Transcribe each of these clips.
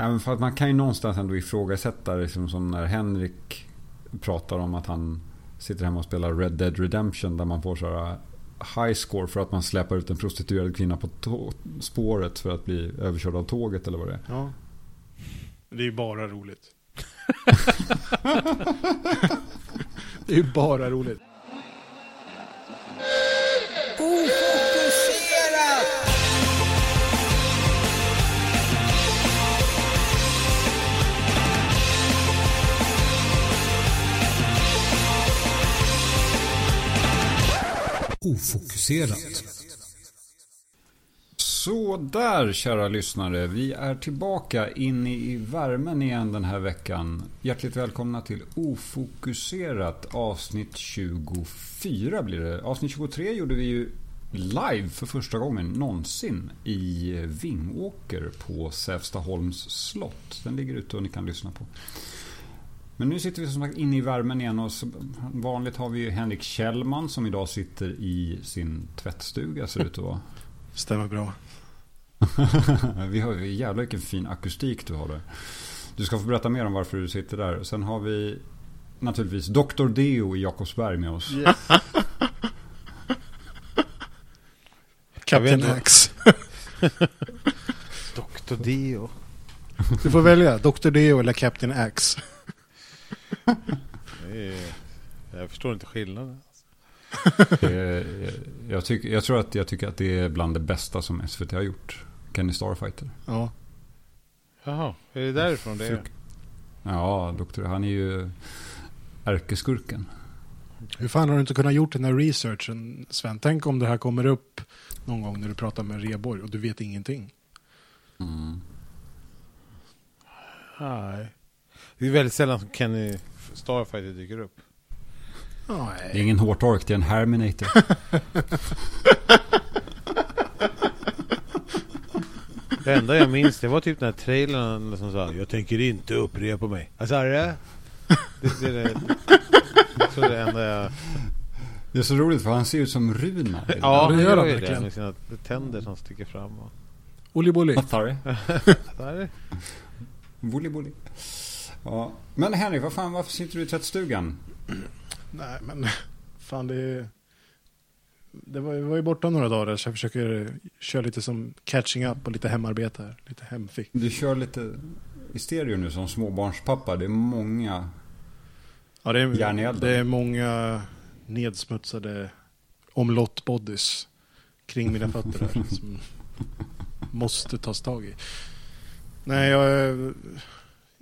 Även för att man kan ju någonstans ändå ifrågasätta liksom som när Henrik pratar om att han sitter hemma och spelar Red Dead Redemption där man får så här high score för att man släpar ut en prostituerad kvinna på spåret för att bli överkörd av tåget eller vad det är. Ja. Det är ju bara roligt. det är ju bara roligt. Ofokuserat. Så där kära lyssnare. Vi är tillbaka inne i värmen igen den här veckan. Hjärtligt välkomna till Ofokuserat avsnitt 24 blir det. Avsnitt 23 gjorde vi ju live för första gången någonsin i Vingåker på Sävstaholms slott. Den ligger ute och ni kan lyssna på. Men nu sitter vi som sagt inne i värmen igen och vanligt har vi Henrik Kjellman som idag sitter i sin tvättstuga ser det ut att vara. Stämmer bra. vi har ju jävla vilken fin akustik du har där. Du ska få berätta mer om varför du sitter där. Sen har vi naturligtvis Dr. Deo i Jakobsberg med oss. Yes. Captain X. Dr. Deo. Du får välja Dr. Deo eller Captain X. jag förstår inte skillnaden. jag, tycker, jag tror att jag tycker att det är bland det bästa som SVT har gjort. Kenny Starfighter. Ja. Jaha, är det därifrån det är? Ja, doktor, han är ju ärkeskurken. Hur fan har du inte kunnat gjort den här researchen, Sven? Tänk om det här kommer upp någon gång när du pratar med Reborg och du vet ingenting. Mm. Nej. Det är väldigt sällan som Kenny Starfighter dyker upp. Det är ingen hårtork, det är en Herminator. det enda jag minns det var typ den här trailern som sa Jag tänker inte upprepa mig. Sa du? Det, det, det, det, så det enda jag... Det är så roligt för han ser ut som Runa. Ja, det gör han verkligen. Med sina tänder som sticker fram. Och... Olli Bolli. Tar det? Bolli Bolli. Ja. Men Henrik, vad fan, varför sitter du i tvättstugan? Nej, men fan det... Det var, jag var ju borta några dagar så jag försöker köra lite som catching up och lite hemarbete här. Lite hemfick. Du kör lite i stereo nu som småbarnspappa. Det är många ja, det är. Det är många nedsmutsade omlottbodies kring mina fötter här. som måste tas tag i. Nej, jag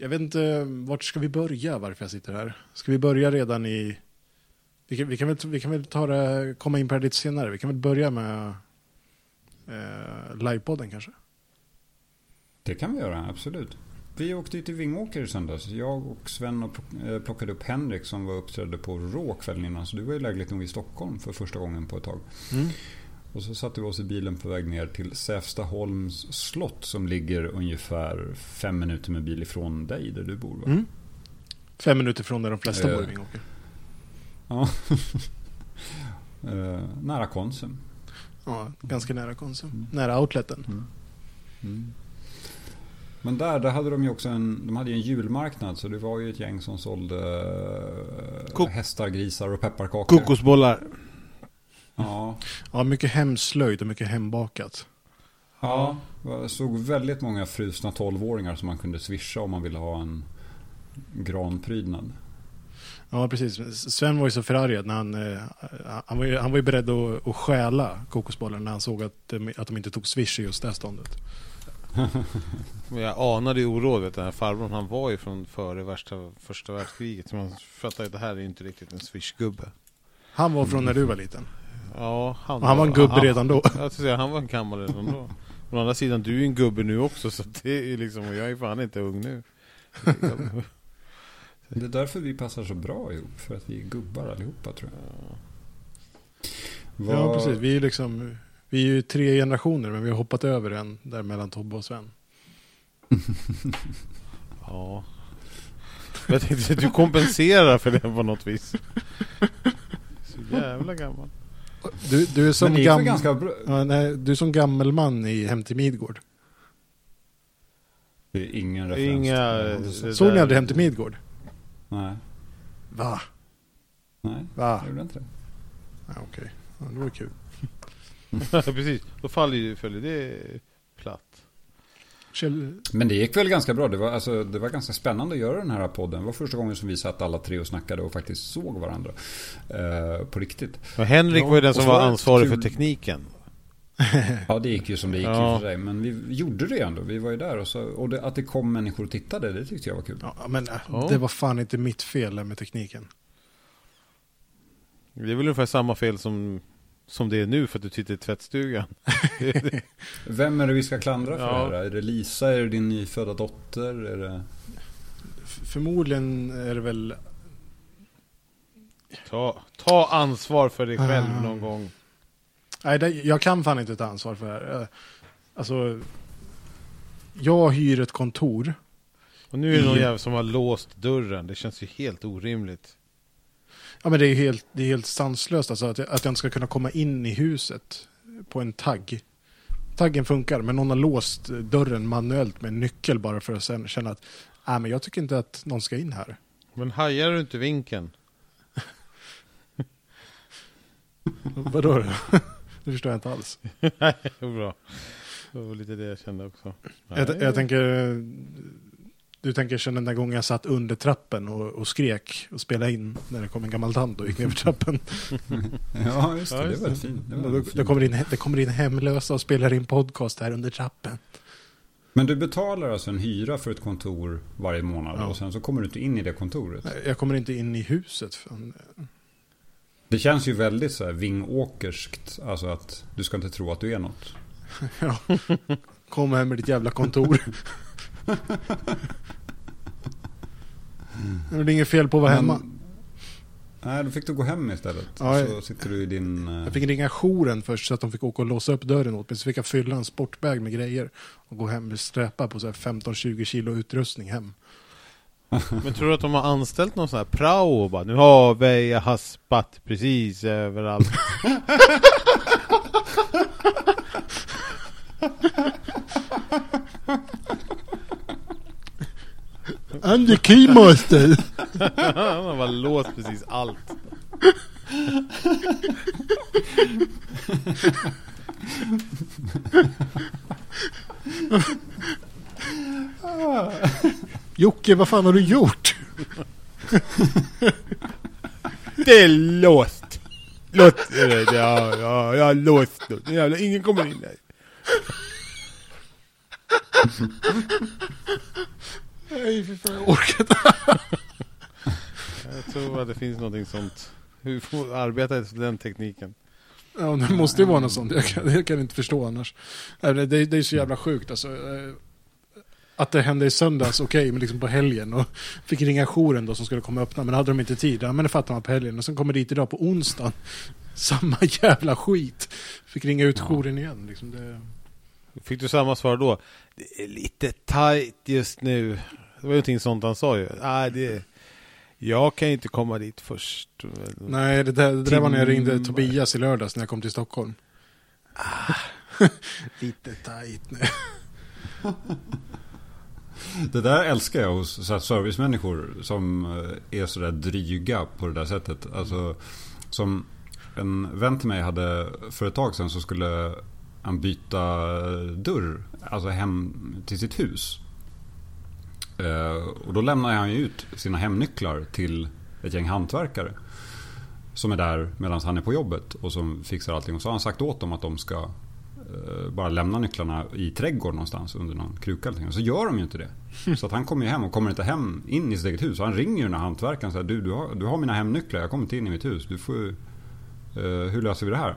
jag vet inte, vart ska vi börja varför jag sitter här? Ska vi börja redan i... Vi kan, vi kan, väl, vi kan väl ta det, komma in på det lite senare. Vi kan väl börja med eh, livepodden kanske? Det kan vi göra, absolut. Vi åkte ju till Vingåker i söndags. Jag och Sven eh, plockade upp Henrik som var uppträdde på Rå kvällen innan. Så du var ju lägligt nog i Stockholm för första gången på ett tag. Mm. Och så satte vi oss i bilen på väg ner till Sävstaholms slott som ligger ungefär fem minuter med bil ifrån dig där du bor va? Mm. Fem minuter från där de flesta uh, bor i Vingåker. Ja. uh, nära Konsum. Ja, ganska nära Konsum. Mm. Nära outleten. Mm. Mm. Men där, där hade de ju också en, de hade en julmarknad så det var ju ett gäng som sålde Kok hästar, grisar och pepparkakor. Kokosbollar. Ja. ja, mycket hemslöjd och mycket hembakat. Ja, jag såg väldigt många frusna tolvåringar som man kunde swisha om man ville ha en granprydnad. Ja, precis. Sven var ju så förargad när han, eh, han, var ju, han var ju beredd att, att stjäla kokosbollen när han såg att, att de inte tog swish i just det ståndet. Jag anade ju orådet. Den här farbrorn han var ju från före värsta, första världskriget. Så man fattar att det här är inte riktigt en swishgubbe. Han var från när du var liten? Ja, han, han var en gubbe han, redan då. Jag säga, han var en gammal redan då. Å andra sidan, du är en gubbe nu också så det är liksom, och jag är fan inte ung nu. Det är därför vi passar så bra ihop, för att vi är gubbar allihopa tror jag. Var... Ja, precis. Vi är liksom, vi är ju tre generationer men vi har hoppat över en där mellan Tobbe och Sven. ja. Jag tänkte att du kompenserar för det på något vis. Så jävla gammal. Du, du är som gam... ganska bra. Ja, nej, du är som gammelman i Hem till Midgård. Ingen referens. Inga... Såg ni aldrig Hem till Midgård? Nej. Va? Nej, Va? jag gjorde inte det. Ja, Okej, ja, det var kul. Precis. Då faller ju följer det. Kjell... Men det gick väl ganska bra. Det var, alltså, det var ganska spännande att göra den här podden. Det var första gången som vi satt alla tre och snackade och faktiskt såg varandra. Eh, på riktigt. Och Henrik Ja, var ju den som var ansvarig för kul. tekniken. Ja, det gick ju som det gick Ja. i för sig. Men vi gjorde det ändå. Vi var ju där. Och, så, och det, att det kom människor och tittade, det tyckte jag var kul. Ja, men äh, Ja. det var fan inte mitt fel med tekniken. Det är väl ungefär samma fel som, som det är nu för att du sitter i tvättstugan. Vem är det vi ska klandra för Ja. det här? Är det Lisa? Är det din nyfödda dotter? Är det... Förmodligen är det väl... Ta, ta ansvar för dig själv Ah. någon gång. Nej, det, jag kan fan inte ta ansvar för det här. Eh, Alltså... Jag hyr ett kontor. Och nu är det någon jävel som har låst dörren. Det känns ju helt orimligt. Ja, men det är helt, det är helt sanslöst alltså, att, jag, att jag inte ska kunna komma in i huset på en tagg. Taggen funkar, men någon har låst dörren manuellt med en nyckel bara för att sen känna att äh, men jag tycker inte att någon ska in här. Men hajar du inte vinken? Vadå då? Det förstår jag inte alls. Nej, bra. Det var lite det jag kände också. Jag, jag tänker... Du tänker sen den där gången jag satt under trappen och, och skrek och spelade in när det kom en gammal tant och gick ner för trappen. Ja, just det. Ja, det just var det. fint. Det var fint. kommer in, det kommer in hemlösa och spelar in podcast här under trappen. Men du betalar alltså en hyra för ett kontor varje månad Ja. och sen så kommer du inte in i det kontoret. Jag kommer inte in i huset. Fan. Det känns ju väldigt så här vingåkerskt. Alltså att du ska inte tro att du är något. Ja. Kom här med ditt jävla kontor. Det är inget fel på att vara hemma. Nej, då fick du gå hem istället. Ja, så sitter du i din... eh, Jag fick ringa jouren först så att de fick åka och låsa upp dörren åt mig. Så fick jag fylla en sportbag med grejer och gå hem och släpa på så här 15-20 kilo utrustning hem. Men tror du att de har anställt någon sån här prao och bara Nu har vi haspat precis överallt. I'm the keymaster! Han har bara låst precis allt. Jocke, vad fan har du gjort? Det är låst! Låst är det, ja, ja, jag har låst det. Jävlar, ingen kommer in här. Nej, för fan, jag orkar inte. Jag tror att det finns någonting sånt. Hur får arbeta efter den tekniken? Ja, det måste ju vara något sånt. Jag kan, jag kan inte förstå annars. Det, det, det är så jävla sjukt alltså. Eh, Att det hände i söndags, okej, men liksom på helgen. Och fick ringa jouren då som skulle komma och öppna, men hade de inte tid. Ja, men det fattar man på helgen. Och sen kommer dit idag på onsdagen. Samma jävla skit. Fick ringa ut Ja. jouren igen. Liksom det... Fick du samma svar då? Det är lite tight just nu. Det var ju någonting sånt han sa ju. Nej, det... Jag kan ju inte komma dit först. Nej, det där, det där var när jag ringde. Tobias i lördags när jag kom till Stockholm. Lite tajt nu. Det där älskar jag hos så här servicemänniskor som eh, är sådär dryga på det där sättet. Alltså, som en vän till mig hade för ett tag sedan så skulle han byta dörr, alltså hem till sitt hus. Eh, och då lämnar han ju ut sina hemnycklar till ett gäng hantverkare. Som är där medan han är på jobbet och som fixar allting. Och så har han sagt åt dem att de ska eh, bara lämna nycklarna i trädgården någonstans under någon kruka eller någonting. Och så gör de ju inte det. Så att han kommer ju hem och kommer inte hem in i sitt eget hus. Så han ringer ju den här hantverkaren och säger du, du, har, du har mina hemnycklar, jag kommer inte in i mitt hus. Du får ju, eh, hur löser vi det här?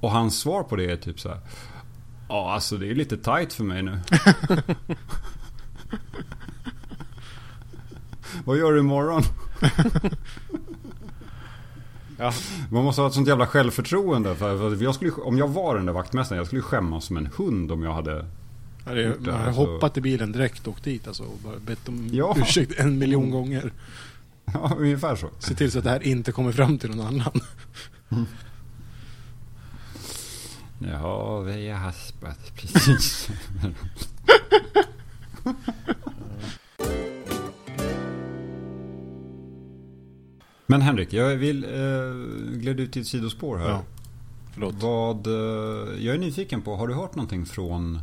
Och hans svar på det är typ så här. Ja, alltså det är lite tight för mig nu. Vad gör du imorgon? Ja. Man måste ha ett sånt jävla självförtroende. För, jag skulle, om jag var den där vaktmästaren, jag skulle skämmas som en hund om jag hade... Ja, det, man har alltså. hoppat i bilen direkt och åkt dit alltså, och bara bett om Ja. ursäkt en miljon gånger. Ja, ungefär så. Se till så att det här inte kommer fram till någon annan. Ja, vi har haspat precis. Men Henrik, jag vill eh, glida ut till ett sidospår här. Ja. Förlåt. Vad, eh, jag är nyfiken på, har du hört någonting från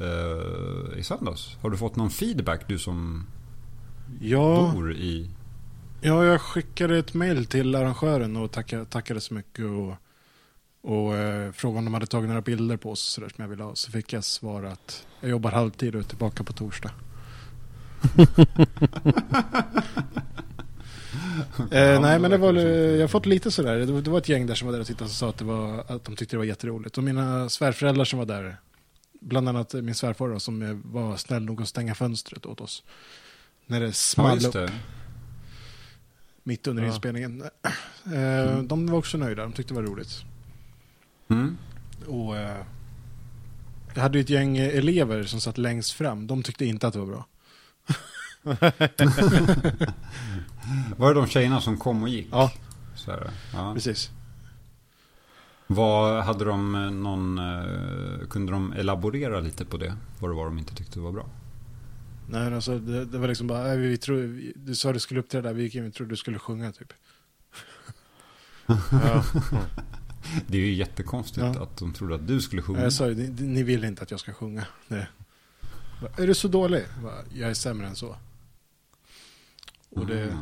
eh, i söndags? Har du fått någon feedback du som ja. bor i... Ja, jag skickade ett mail till arrangören och tackade, tackade så mycket. Och, och eh, frågade om de hade tagit några bilder på oss så där, som jag ville ha. Så fick jag svar att jag jobbar halvtid och är tillbaka på torsdag. eh, nej men det var, jag har fått lite sådär. Det var, det var ett gäng där som var där och tittade och sa att, det var, att de tyckte det var jätteroligt. Och mina svärföräldrar som var där, bland annat min svärfar då, som var snäll nog att stänga fönstret åt oss. När det small ja, upp. Mitt under ja. inspelningen. Eh, mm. De var också nöjda, de tyckte det var roligt. Mm. Och eh, Jag hade ju ett gäng elever som satt längst fram. De tyckte inte att det var bra. var det de tjejerna som kom och gick? Ja, ja. precis. Vad hade de någon, eh, kunde de elaborera lite på det? Vad det var de inte tyckte var bra? Nej, alltså det, det var liksom bara, vi tror, du sa du skulle uppträda, vi gick in och trodde du skulle sjunga typ. ja. Det är ju jättekonstigt ja. att de trodde att du skulle sjunga. Jag sa ju, ni, ni vill inte att jag ska sjunga. Nej. Är du så dålig? Jag är sämre än så. Och det, mm.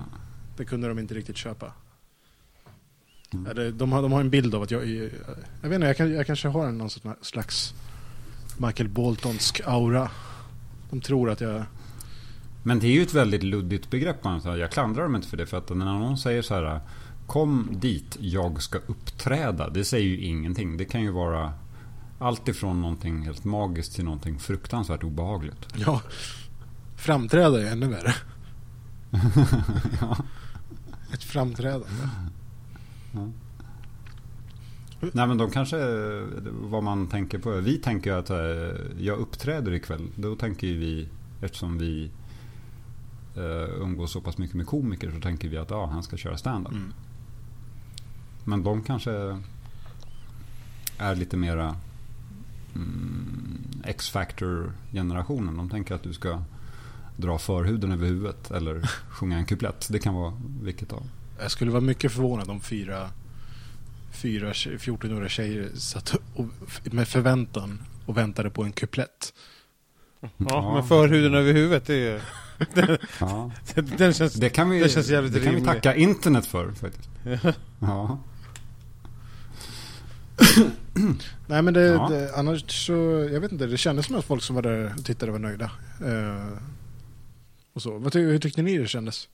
det kunde de inte riktigt köpa. Mm. De, har, de har en bild av att jag Jag vet inte, jag, kan, jag kanske har någon slags Michael Boltonsk aura. De tror att jag... Men det är ju ett väldigt luddigt begrepp. Jag klandrar dem inte för det. För att när någon säger så här Kom dit, jag ska uppträda. Det säger ju ingenting. Det kan ju vara allt ifrån någonting helt magiskt till någonting fruktansvärt obehagligt. Ja, framträda är ännu värre. ja. Ett framträdande. Ja. Nej men de kanske, vad man tänker på. Vi tänker att eh, jag uppträder ikväll. Då tänker vi, eftersom vi uh, umgås så pass mycket med komiker så tänker vi att ja, han ska köra stand-up. Mm. Men de kanske är lite mera mm, X-Factor-generationen. De tänker att du ska dra förhuden över huvudet eller sjunga en kuplett. Det kan vara vilket av. Jag skulle vara mycket förvånad om fyra, fyra 14-åriga tjejer satt och, med förväntan och väntade på en kuplett. Ja, ja, men förhuden över huvudet, det är den, ja. den, känns, det kan vi, det känns jävligt Det kan vi tacka internet för faktiskt. ja. Nej men det, ja. det, annars så, jag vet inte, det kändes som att folk som var där och tittade var nöjda. Uh, och så. Vad, hur tyckte ni det kändes?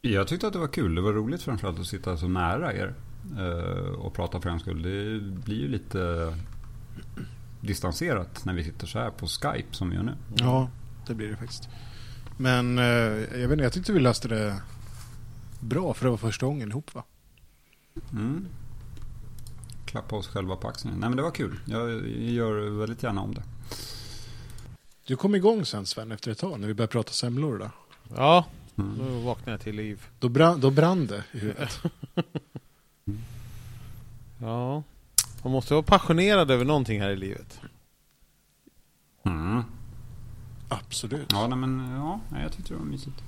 Jag tyckte att det var kul. Det var roligt framförallt att sitta så nära er uh, och prata för en skull. Det blir ju lite distanserat när vi sitter så här på Skype som vi gör nu. Ja, det blir det faktiskt. Men uh, jag vet inte, jag tyckte vi löste det bra för det var första gången ihop va? Mm klappa oss själva på axeln. Nej men det var kul. Jag gör väldigt gärna om det. Du kom igång sen Sven efter ett tag när vi började prata semlor då. Ja, mm. då vaknade jag till liv. Då brann, då brann det i huvudet. ja, man måste vara passionerad över någonting här i livet. Mm. Absolut. Ja, nej, men ja, jag tyckte det var mysigt.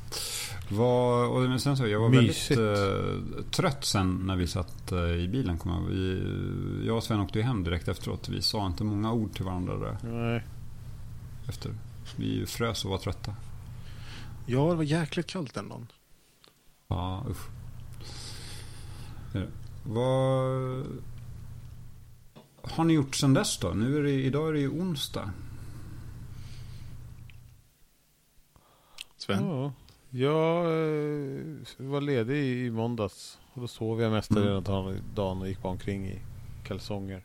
Var, och sen så, jag var Mysigt. väldigt uh, trött sen när vi satt uh, i bilen. Kom jag. Vi, jag och Sven åkte ju hem direkt efteråt. Vi sa inte många ord till varandra där. Nej. Efter. Vi frös och var trötta. Ja, det var jäkligt kallt den dagen. Ja, usch. Vad har ni gjort sen dess då? Nu är det, idag är det ju onsdag. Sven? Ja. Jag eh, var ledig i måndags. Och då sov jag mest mm. dagen och gick bara omkring i kalsonger.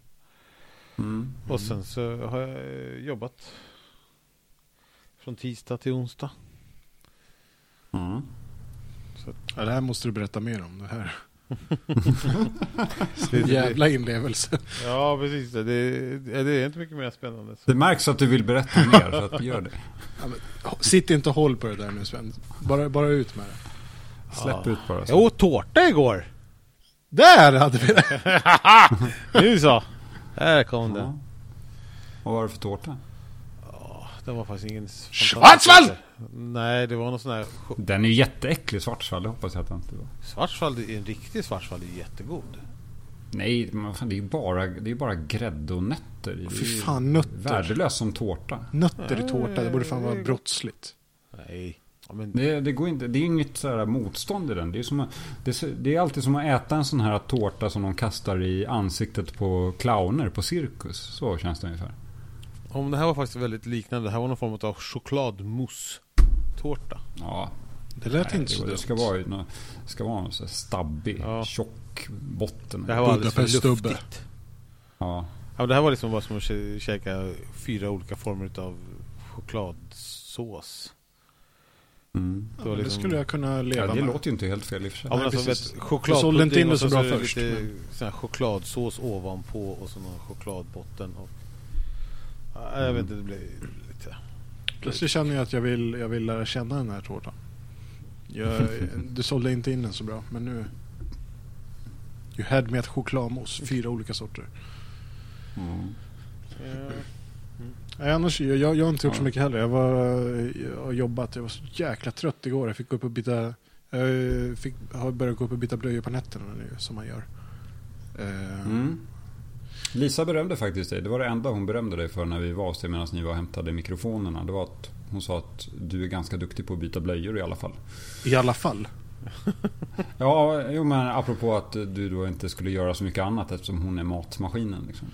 Mm. Och sen så har jag eh, jobbat från tisdag till onsdag. Mm. Så. Ja, det här måste du berätta mer om. Det här. Jävla inlevelse. Ja, precis. Det, det, är inte mycket mer spännande. Så. Det märks att du vill berätta mer, så att gör det. Ja, men, sitt inte och håll på det där nu Sven. Bara, bara ut med det. Släpp ja. ut bara. Så. Jag åt tårta igår. Där hade vi det. nu så. Här kom ja. det. Vad var det för tårta? Den var faktiskt ingen... Schwarzwald! Nej, det var någon sån här... Den är ju jätteäcklig, Schwarzwald. Det hoppas jag att den inte var. Schwarzwald, en riktig Schwarzwald är jättegod. Nej, fan, det är ju bara, det är bara grädde och nötter. Det Fy fan, nötter. Värdelöst som tårta. Nötter i tårta, det borde fan vara brottsligt. Nej. Ja, men... det, det, går inte, det är inget så här motstånd i den. Det är, som, det, det är alltid som att äta en sån här tårta som de kastar i ansiktet på clowner på cirkus. Så känns det ungefär. Om det här var faktiskt väldigt liknande. Det här var någon form av chokladmousse-tårta. Ja. Det lät Nej, inte så det, det ska vara, det ska vara en så stabbig, ja. tjock botten. Det här var alldeles för luftigt. Ja. ja. Det här var liksom bara som att käka fyra olika former av chokladsås. Mm. Det, ja, liksom... det, skulle jag kunna leva ja, det med. Det låter ju inte helt fel i och för sig. Ja, men alltså, vet, choklad, sålde inte in det så bra först. Lite, men... chokladsås ovanpå och så någon chokladbotten. Och, jag vet inte, det blir lite... Plötsligt känner jag att jag vill, jag vill lära känna den här tårtan. Jag, du sålde inte in den så bra, men nu... You had med chokladmousse, fyra olika sorter. Mm. Ja. Nej, annars, jag, jag har inte gjort så mycket heller. Jag, var, jag har jobbat. Jag var så jäkla trött igår. Jag fick gå upp och byta... Jag fick, har börjat gå upp och byta blöjor på nätterna nu, som man gör. Eh, mm. Lisa berömde faktiskt dig. Det var det enda hon berömde dig för när vi var hos dig medan ni var och hämtade mikrofonerna. Det var att hon sa att du är ganska duktig på att byta blöjor i alla fall. I alla fall? ja, jo, men apropå att du då inte skulle göra så mycket annat eftersom hon är matmaskinen. Liksom.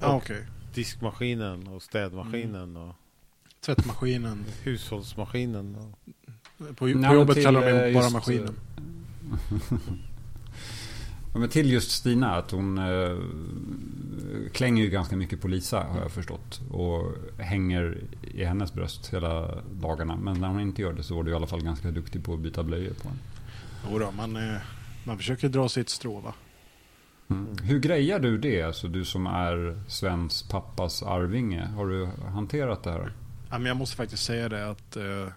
Ah, okej. Okay diskmaskinen och städmaskinen mm. och tvättmaskinen. Hushållsmaskinen. Och... På, på jobbet till, kallar de mig bara maskinen. men till just Stina, att hon äh, klänger ju ganska mycket på Lisa har jag förstått. Och hänger i hennes bröst hela dagarna. Men när hon inte gör det så var du i alla fall ganska duktig på att byta blöjor på henne. Jodå, man, eh, man försöker dra sitt strå va. Mm. Hur grejar du det? Alltså, du som är Svens pappas arvinge. Har du hanterat det här? Ja, men jag måste faktiskt säga det att eh,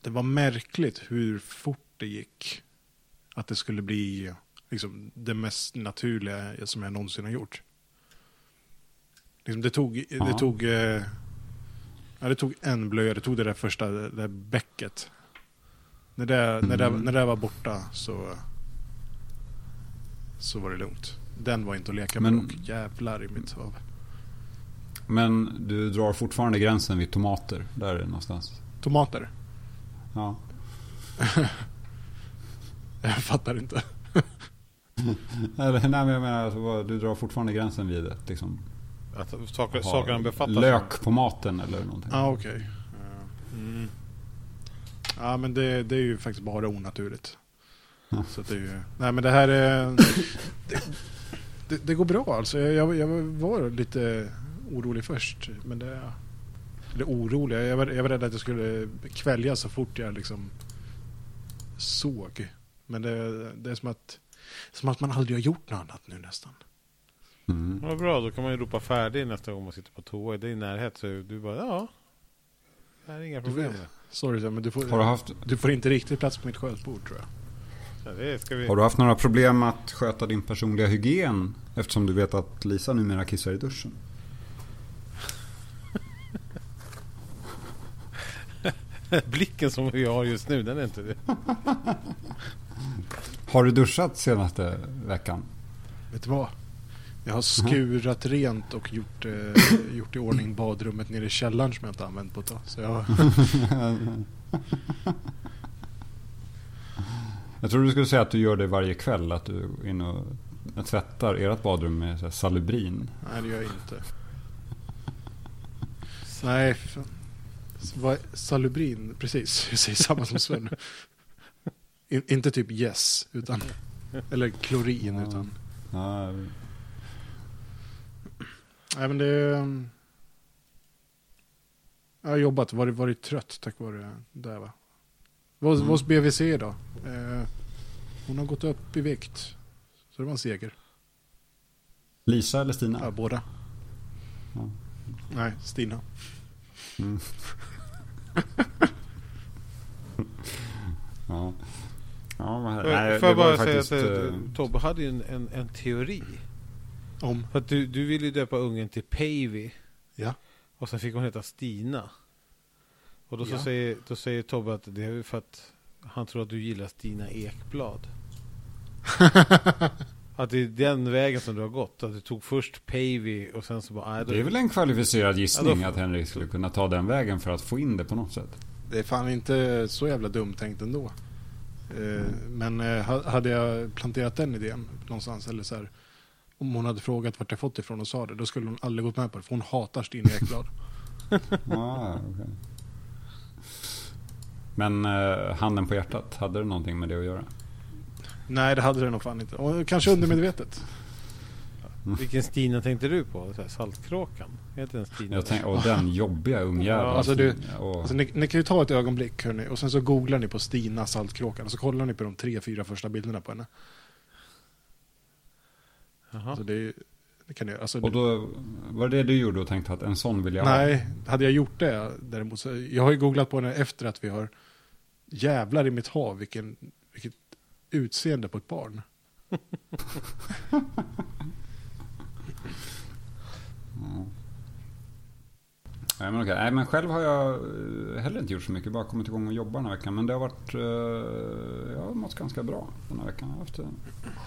det var märkligt hur fort det gick. Att det skulle bli liksom, det mest naturliga som jag någonsin har gjort. Liksom, det tog, det tog, eh, ja, det tog en blöja, det tog det där första det där bäcket. När det, mm. när, det, när det var borta så så var det lugnt. Den var inte att leka med och jävlar i mitt huvud. Men du drar fortfarande gränsen vid tomater? Där är det någonstans? Tomater? Ja. jag fattar inte. nej men jag menar, alltså, du drar fortfarande gränsen vid ett liksom... Att saker, saker befattas Lök på maten eller någonting. Ja ah, okej. Okay. Mm. Ja men det, det är ju faktiskt bara onaturligt. Så det är ju, nej men det här är... Det, det, det går bra alltså. Jag, jag, var lite orolig först. Men det... Eller orolig. Jag var, jag var rädd att jag skulle kvälja så fort jag liksom såg. Men det, det är som att, som att man aldrig har gjort något annat nu nästan. Mm. Vad bra, då kan man ju ropa färdig nästa gång man sitter på toa. Det är i närhet så du bara ja. Det här är inga problem. Sorry, men du får, har du, haft... du får inte riktigt plats på mitt skötbord tror jag. Vi... Har du haft några problem att sköta din personliga hygien? Eftersom du vet att Lisa numera kissar i duschen. Blicken som vi har just nu, den är inte det. Har du duschat senaste veckan? Vet du vad? Jag har skurat rent och gjort, eh, gjort i ordning badrummet nere i källaren som jag inte använt på ett tag. Så jag... Jag tror du skulle säga att du gör det varje kväll. Att du är inne och tvättar ert badrum med salubrin. Nej, det gör jag inte. Nej, salubrin, precis. Jag säger samma som Sven. In, inte typ yes, utan... Eller klorin, ja. utan... Ja. Nej, men det... Jag har jobbat, varit, varit trött tack vare det. Va? Vad mm. hos BVC då? Eh, hon har gått upp i vikt. Så det var en seger. Lisa eller Stina? Ja, båda. Ja. Nej, Stina. Mm. ja. Ja, men, nej, Får jag bara säga faktiskt, att uh, Tobbe hade ju en, en, en, teori. Om? För att du, du ville ju döpa ungen till Pavy. Ja. Och sen fick hon heta Stina. Och då, så säger, då säger Tobbe att det är för att han tror att du gillar Stina Ekblad. att det är den vägen som du har gått. Att du tog först Pavey och sen så bara... det är väl en kvalificerad gissning ja, att Henrik skulle kunna ta den vägen för att få in det på något sätt. Det är fan inte så jävla dumt tänkt ändå. Mm. Men eh, hade jag planterat den idén någonstans eller så här, Om hon hade frågat vart jag fått ifrån och sa det. Då skulle hon aldrig gått med på det. För hon hatar Stina Ekblad. ah, okay. Men eh, handen på hjärtat, hade det någonting med det att göra? Nej, det hade det nog fan inte. Och kanske undermedvetet. Mm. Vilken Stina tänkte du på? Så här, saltkråkan? Heter den Stina? Jag tänk, och den jobbiga ungjäveln. Ja, alltså alltså, ni, ni, kan ju ta ett ögonblick hörni, och sen så googlar ni på Stina saltkråkan och så kollar ni på de tre, fyra första bilderna på henne. Jaha. Alltså det, det kan jag, alltså och då var det det du gjorde och tänkte att en sån vill jag ha? Nej, hade jag gjort det däremot så, jag har ju googlat på henne efter att vi har jävlar i mitt hav vilken, vilket utseende på ett barn. Nej men, okej. Nej, men själv har jag eh, heller inte gjort så mycket. Bara kommit igång och jobbat den här veckan. Men det har varit... Eh, jag har mått ganska bra den här veckan. Jag har haft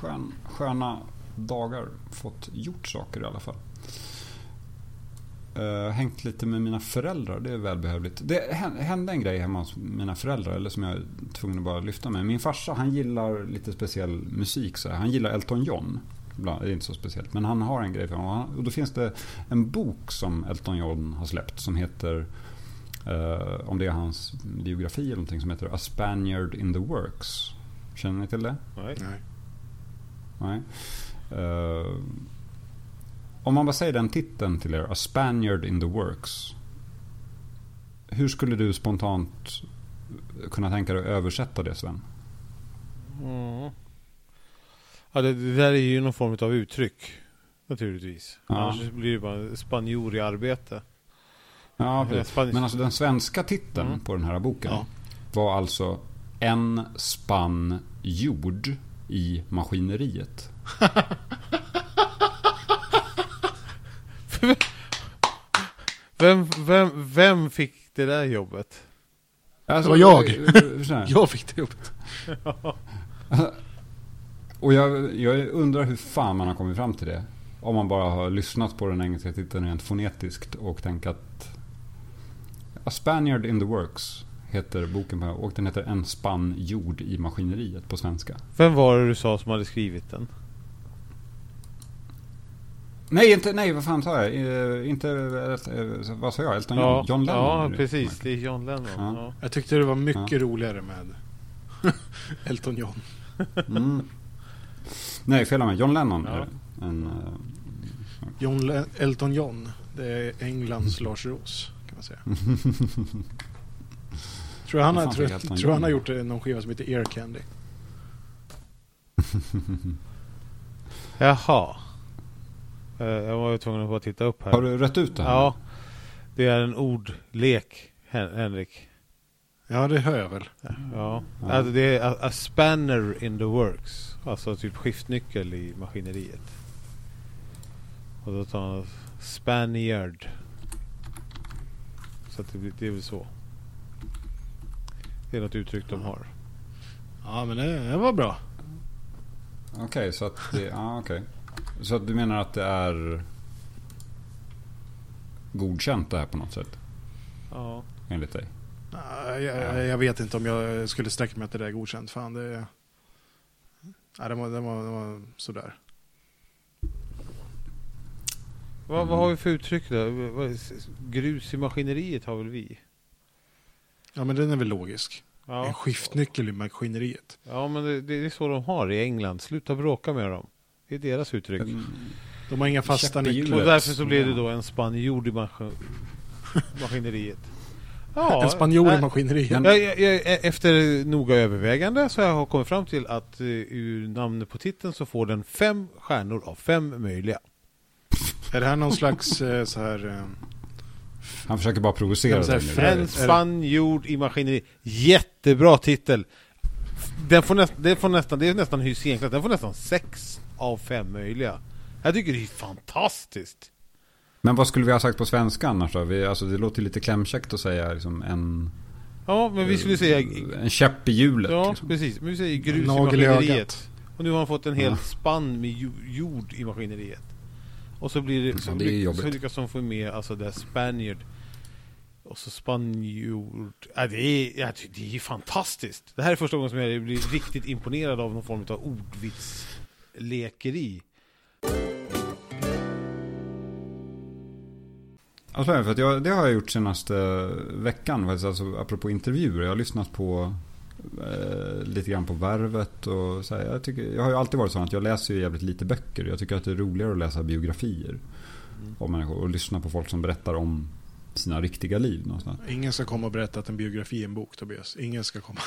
skön, sköna dagar. Fått gjort saker i alla fall. Uh, hängt lite med mina föräldrar, det är välbehövligt. Det hände en grej hemma hos mina föräldrar, eller som jag är tvungen att bara lyfta med. Min farsa, han gillar lite speciell musik. Så här. Han gillar Elton John. Det är inte så speciellt, men han har en grej för honom. Och då finns det en bok som Elton John har släppt som heter, uh, om det är hans biografi eller någonting, som heter A Spaniard in the Works. Känner ni till det? Nej. Nej. Uh, om man bara säger den titeln till er, A Spaniard in the Works. Hur skulle du spontant kunna tänka dig att översätta det Sven? Mm. Ja, det, det, där är ju någon form av uttryck. Naturligtvis. Ja. Annars blir det bara spanjor i arbete. Ja, Men alltså den svenska titeln mm. på den här boken ja. var alltså En spann jord i maskineriet. vem, vem, vem fick det där jobbet? Alltså, det var jag. jag fick det jobbet. Och jag, jag undrar hur fan man har kommit fram till det. Om man bara har lyssnat på den engelska titeln rent fonetiskt och tänkt att A Spaniard in the Works heter boken på, och den heter En spann jord i maskineriet på svenska. Vem var det du sa som hade skrivit den? Nej, inte, nej, vad fan sa jag? Uh, inte, uh, vad sa jag? Elton John? Ja, John Lennon? Ja, precis. Det är John Lennon. Ja. Ja. Jag tyckte det var mycket ja. roligare med Elton John. Mm. Nej, fel med John Lennon. En, uh, John Le Elton John. Det är Englands Lars Roos, kan man säga. tror han, har, tror, tror han har gjort någon skiva som heter Ear Candy. Jaha. Eh, jag var ju tvungen att bara titta upp här. Har du rätt ut det här? Ja. Det är en ordlek, Henrik. Ja, det hör jag väl. Ja. Alltså det är a, a, spanner in the works. Alltså typ skiftnyckel i maskineriet. Och då tar man Spaniard. Så att det, det är väl så. Det är något uttryck de har. Ja, men det, det var bra. Okej, okay, så att det... Ja. Okay. Så att du menar att det är godkänt det här på något sätt? Ja. Enligt dig? Jag, jag, jag vet inte om jag skulle sträcka mig att det är godkänt. Fan, det... Nej, det var, det var, det var sådär. Vad, vad har vi för uttryck då? Grus i maskineriet har väl vi? Ja, men den är väl logisk. Ja. En skiftnyckel i maskineriet. Ja, men det, det, är så de har i England. Sluta bråka med dem. Det är deras uttryck. De har inga fasta nycklar. Och därför så blir det då en spanjor i maskineriet. Ja, en spanjor i maskineriet. Jag, jag, jag, efter noga övervägande så har jag kommit fram till att uh, ur namnet på titeln så får den fem stjärnor av fem möjliga. Är det här någon slags uh, så här... Uh, Han försöker bara provocera. En spanjor i maskineriet. Jättebra titel. Den får, näst, den får nästan, det är nästan hygienklass. Den får nästan sex av fem möjliga. Jag tycker det är fantastiskt. Men vad skulle vi ha sagt på svenska annars då? Vi, alltså, det låter lite klämkäckt att säga liksom en... Ja, men vi skulle säga... En käpp i hjulet. Ja, liksom. precis. Men vi säger grus i maskineriet. Och nu har han fått en hel spann med jord i maskineriet. Och så blir det... Så, ja, det är så lyckas de få med alltså det Spaniard. Och så spanjord. Ja, det, är, ja, det är fantastiskt. Det här är första gången som jag blir riktigt imponerad av någon form av ordvitslekeri. Alltså, för att jag, det har jag gjort senaste veckan, alltså, apropå intervjuer. Jag har lyssnat på eh, lite grann på Värvet och så här, jag, tycker, jag har ju alltid varit sån att jag läser ju jävligt lite böcker. Jag tycker att det är roligare att läsa biografier mm. av människor och lyssna på folk som berättar om sina riktiga liv. Någonstans. Ingen ska komma och berätta att en biografi är en bok, Tobias. Ingen ska komma.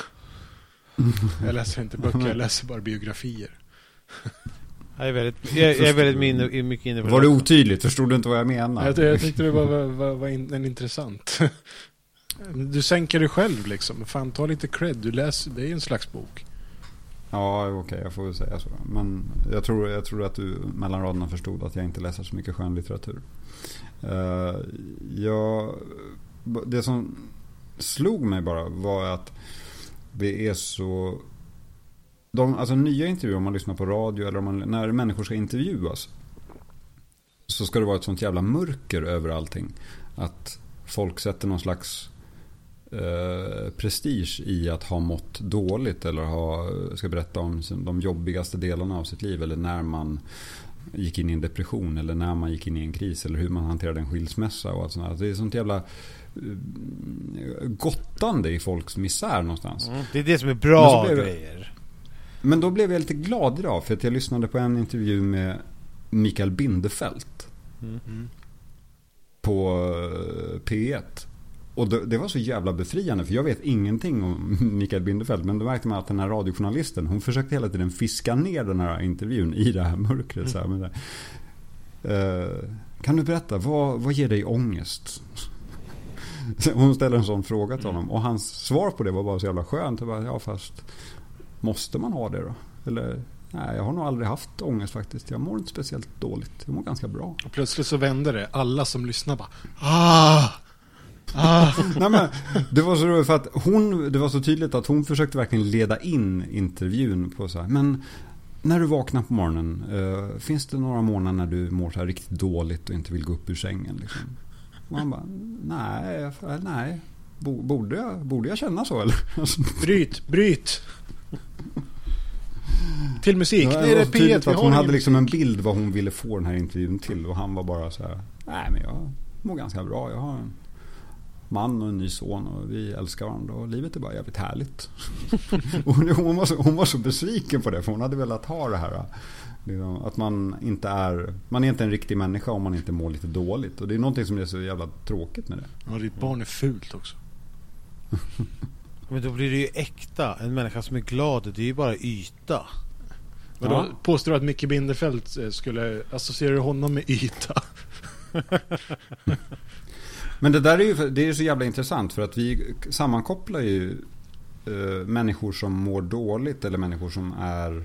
jag läser inte böcker, jag läser bara biografier. Jag är väldigt, jag, jag är väldigt minne, mycket inne på Var det otydligt? Förstod du inte vad jag menade? Jag, jag tyckte det var, var, var, var in, en intressant. Du sänker dig själv liksom. Fan, ta lite cred. Du läser, det är ju en slags bok. Ja, okej, okay, jag får väl säga så. Men jag tror, jag tror att du mellan raderna förstod att jag inte läser så mycket skönlitteratur. Uh, jag, det som slog mig bara var att det är så de, alltså nya intervjuer, om man lyssnar på radio eller om man, när människor ska intervjuas. Så ska det vara ett sånt jävla mörker över allting. Att folk sätter någon slags eh, prestige i att ha mått dåligt. Eller ha, ska berätta om de jobbigaste delarna av sitt liv. Eller när man gick in i en depression. Eller när man gick in i en kris. Eller hur man hanterade en skilsmässa. Och allt sånt där. Det är sånt jävla eh, gottande i folks misär någonstans. Mm, det är det som är bra grejer. Men då blev jag lite glad idag för att jag lyssnade på en intervju med Mikael Bindefeld. Mm. På eh, P1. Och det, var så jävla befriande för jag vet ingenting om Mikael Bindefeld. Men då märkte man att den här radiojournalisten hon försökte hela tiden fiska ner den här intervjun i det här mörkret. Så här, men, uh, kan du berätta, vad, vad ger dig ångest? Hon ställer en sån fråga till honom och hans svar på det var bara så jävla skönt. Jag bara, ja fast Måste man ha det då? Eller nej, jag har nog aldrig haft ångest faktiskt. Jag mår inte speciellt dåligt. Jag mår ganska bra. Och plötsligt så vände det. Alla som lyssnar bara ah! Ah. Nej, men, det var så roligt för att hon, det var så tydligt att hon försökte verkligen leda in intervjun på så här. Men när du vaknar på morgonen, uh, finns det några morgnar när du mår så här riktigt dåligt och inte vill gå upp ur sängen? Liksom? Och han bara, nej, nej. Borde jag, borde jag känna så eller? Bryt, bryt! Till musik. Ja, det är det P1 att Hon hade liksom en bild vad hon ville få den här intervjun till. Och han var bara så här. Nej men jag mår ganska bra. Jag har en man och en ny son och vi älskar varandra och livet är bara jävligt härligt. och hon, var så, hon var så besviken på det för hon hade velat ha det här. Liksom, att man inte är, man är inte en riktig människa om man inte mår lite dåligt. Och det är någonting som är så jävla tråkigt med det. Ja, ditt barn är fult också. Men då blir det ju äkta. En människa som är glad, det är ju bara yta. Men då påstår du att Micke Binderfeldt eh, skulle associera honom med yta? Men det där är ju det är så jävla intressant för att vi sammankopplar ju eh, människor som mår dåligt eller människor som är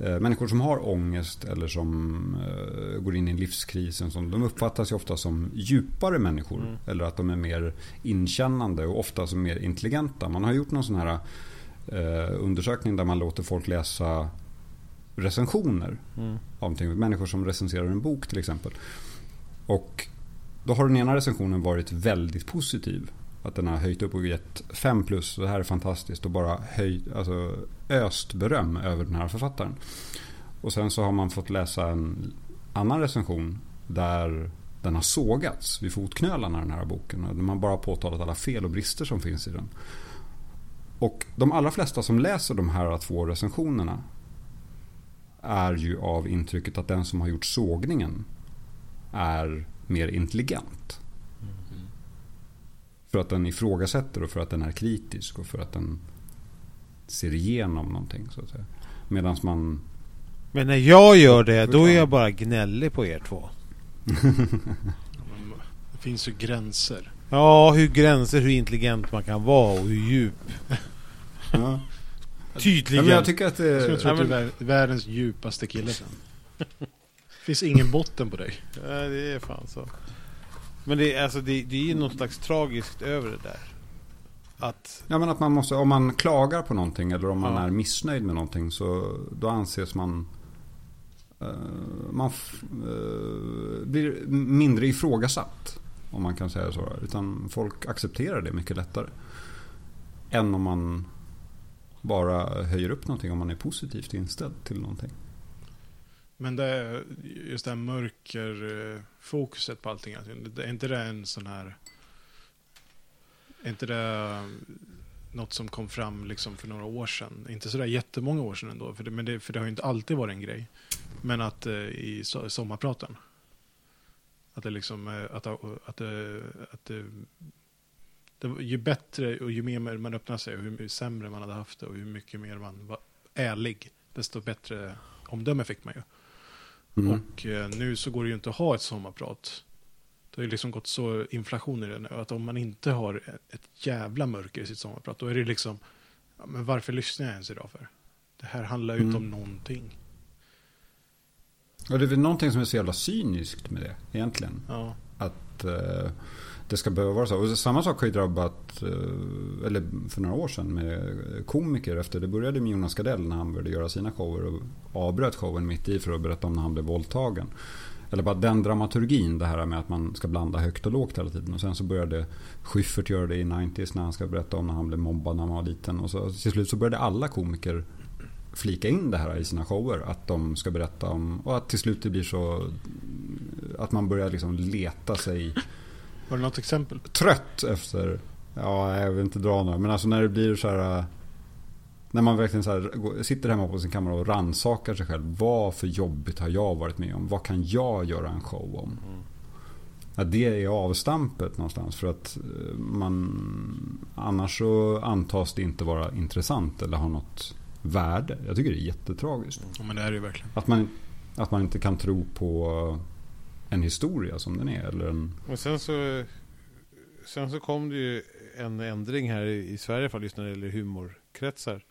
människor som har ångest eller som eh, går in i en livskris. de uppfattas ju ofta som djupare människor. Mm. Eller att de är mer inkännande och ofta som mer intelligenta. Man har gjort någon sån här eh, undersökning där man låter folk läsa recensioner. Mm. Av människor som recenserar en bok till exempel. Och då har den ena recensionen varit väldigt positiv. Att den har höjt upp och gett 5 plus. Det här är fantastiskt. Och bara höjt, alltså, öst beröm över den här författaren. Och sen så har man fått läsa en annan recension. Där den har sågats vid fotknölarna den här boken. Där man bara påtalat alla fel och brister som finns i den. Och de allra flesta som läser de här två recensionerna är ju av intrycket att den som har gjort sågningen är mer intelligent. För att den ifrågasätter och för att den är kritisk och för att den ser igenom någonting. så att säga. Medan man... Men när jag gör det, då är jag bara gnällig på er två. det finns ju gränser. Ja, hur gränser hur intelligent man kan vara och hur djup. Ja. Tydligen. Ja, men jag tycker att det... Jag tror att du är världens djupaste kille sen. finns ingen botten på dig. Nej, det är fan så. Men det är, alltså, det, det är ju något slags tragiskt över det där. Att... Ja, men att man måste, om man klagar på någonting eller om man ja. är missnöjd med någonting så då anses man uh, man uh, blir mindre ifrågasatt. Om man kan säga så. Utan folk accepterar det mycket lättare. Än om man bara höjer upp någonting om man är positivt inställd till någonting. Men det, just det här mörkerfokuset eh, på allting. Är inte det en sån här... Är inte det eh, något som kom fram liksom för några år sedan? Inte sådär jättemånga år sedan ändå, för det, men det, för det har ju inte alltid varit en grej. Men att eh, i sommarpraten. Att det liksom, eh, att, att, det, att det, det, ju bättre och ju mer man öppnar sig och hur sämre man hade haft det och hur mycket mer man var ärlig, desto bättre omdöme fick man ju. Mm. Och eh, nu så går det ju inte att ha ett sommarprat. Det har ju liksom gått så inflation i det nu, att om man inte har ett jävla mörker i sitt sommarprat, då är det liksom, ja, men varför lyssnar jag ens idag för? Det här handlar ju mm. inte om någonting. Och det är väl någonting som är så jävla cyniskt med det egentligen. Ja. Att uh, det ska behöva vara så. Och samma sak har ju drabbat, eh, eller för några år sedan med komiker efter det började med Jonas Gardell när han började göra sina shower och avbröt showen mitt i för att berätta om när han blev våldtagen. Eller bara den dramaturgin, det här med att man ska blanda högt och lågt hela tiden. Och sen så började Schyffert göra det i 90s när han ska berätta om när han blev mobbad när han var liten. Och så till slut så började alla komiker flika in det här i sina shower. Att de ska berätta om, och att till slut det blir så att man börjar liksom leta sig har du något exempel? Trött efter, ja jag vill inte dra några, men alltså när det blir så här när man verkligen så här, sitter hemma på sin kammare och ransakar sig själv. Vad för jobbigt har jag varit med om? Vad kan jag göra en show om? Mm. Ja, det är avstampet någonstans. För att eh, man annars så antas det inte vara intressant eller ha något värde. Jag tycker det är jättetragiskt. Ja, men det är det ju verkligen. Att man, att man inte kan tro på en historia som den är. Eller en... Och sen så, sen så kom det ju en ändring här i Sverige för just när det gäller humorkretsar.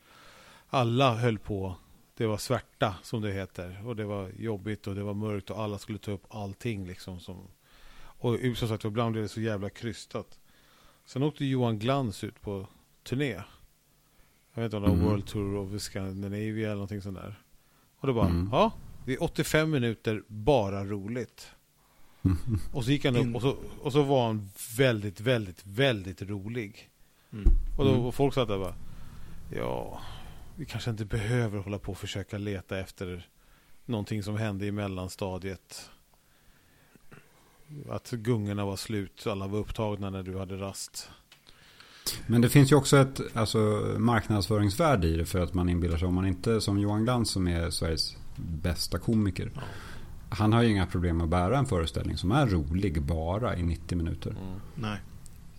Alla höll på. Det var svärta som det heter. Och det var jobbigt och det var mörkt och alla skulle ta upp allting liksom. Som, och som sagt, ibland blev det så jävla krystat. Sen åkte Johan Glans ut på turné. Jag vet inte om det var mm. World Tour of Scandinavia eller någonting sånt där. Och då bara, mm. ja, det är 85 minuter bara roligt. Och så gick han upp och så, och så var han väldigt, väldigt, väldigt rolig. Mm. Och då och folk satt där bara, ja, vi kanske inte behöver hålla på och försöka leta efter någonting som hände i mellanstadiet. Att gungorna var slut, alla var upptagna när du hade rast. Men det finns ju också ett alltså, marknadsföringsvärde i det för att man inbillar sig om man inte som Johan Glans som är Sveriges bästa komiker. Ja. Han har ju inga problem att bära en föreställning som är rolig bara i 90 minuter. Mm. Nej.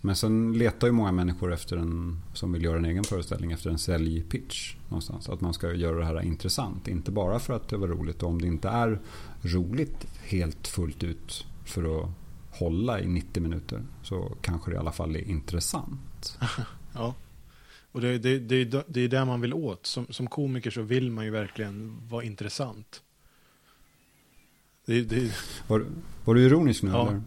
Men sen letar ju många människor efter en, som vill göra en egen föreställning efter en säljpitch. Någonstans. Att man ska göra det här intressant. Inte bara för att det var roligt. Och om det inte är roligt helt fullt ut för att hålla i 90 minuter. Så kanske det i alla fall är intressant. ja. Och det, det, det, det är där man vill åt. Som, som komiker så vill man ju verkligen vara intressant. Det, det... Var, var du ironisk nu ja. eller?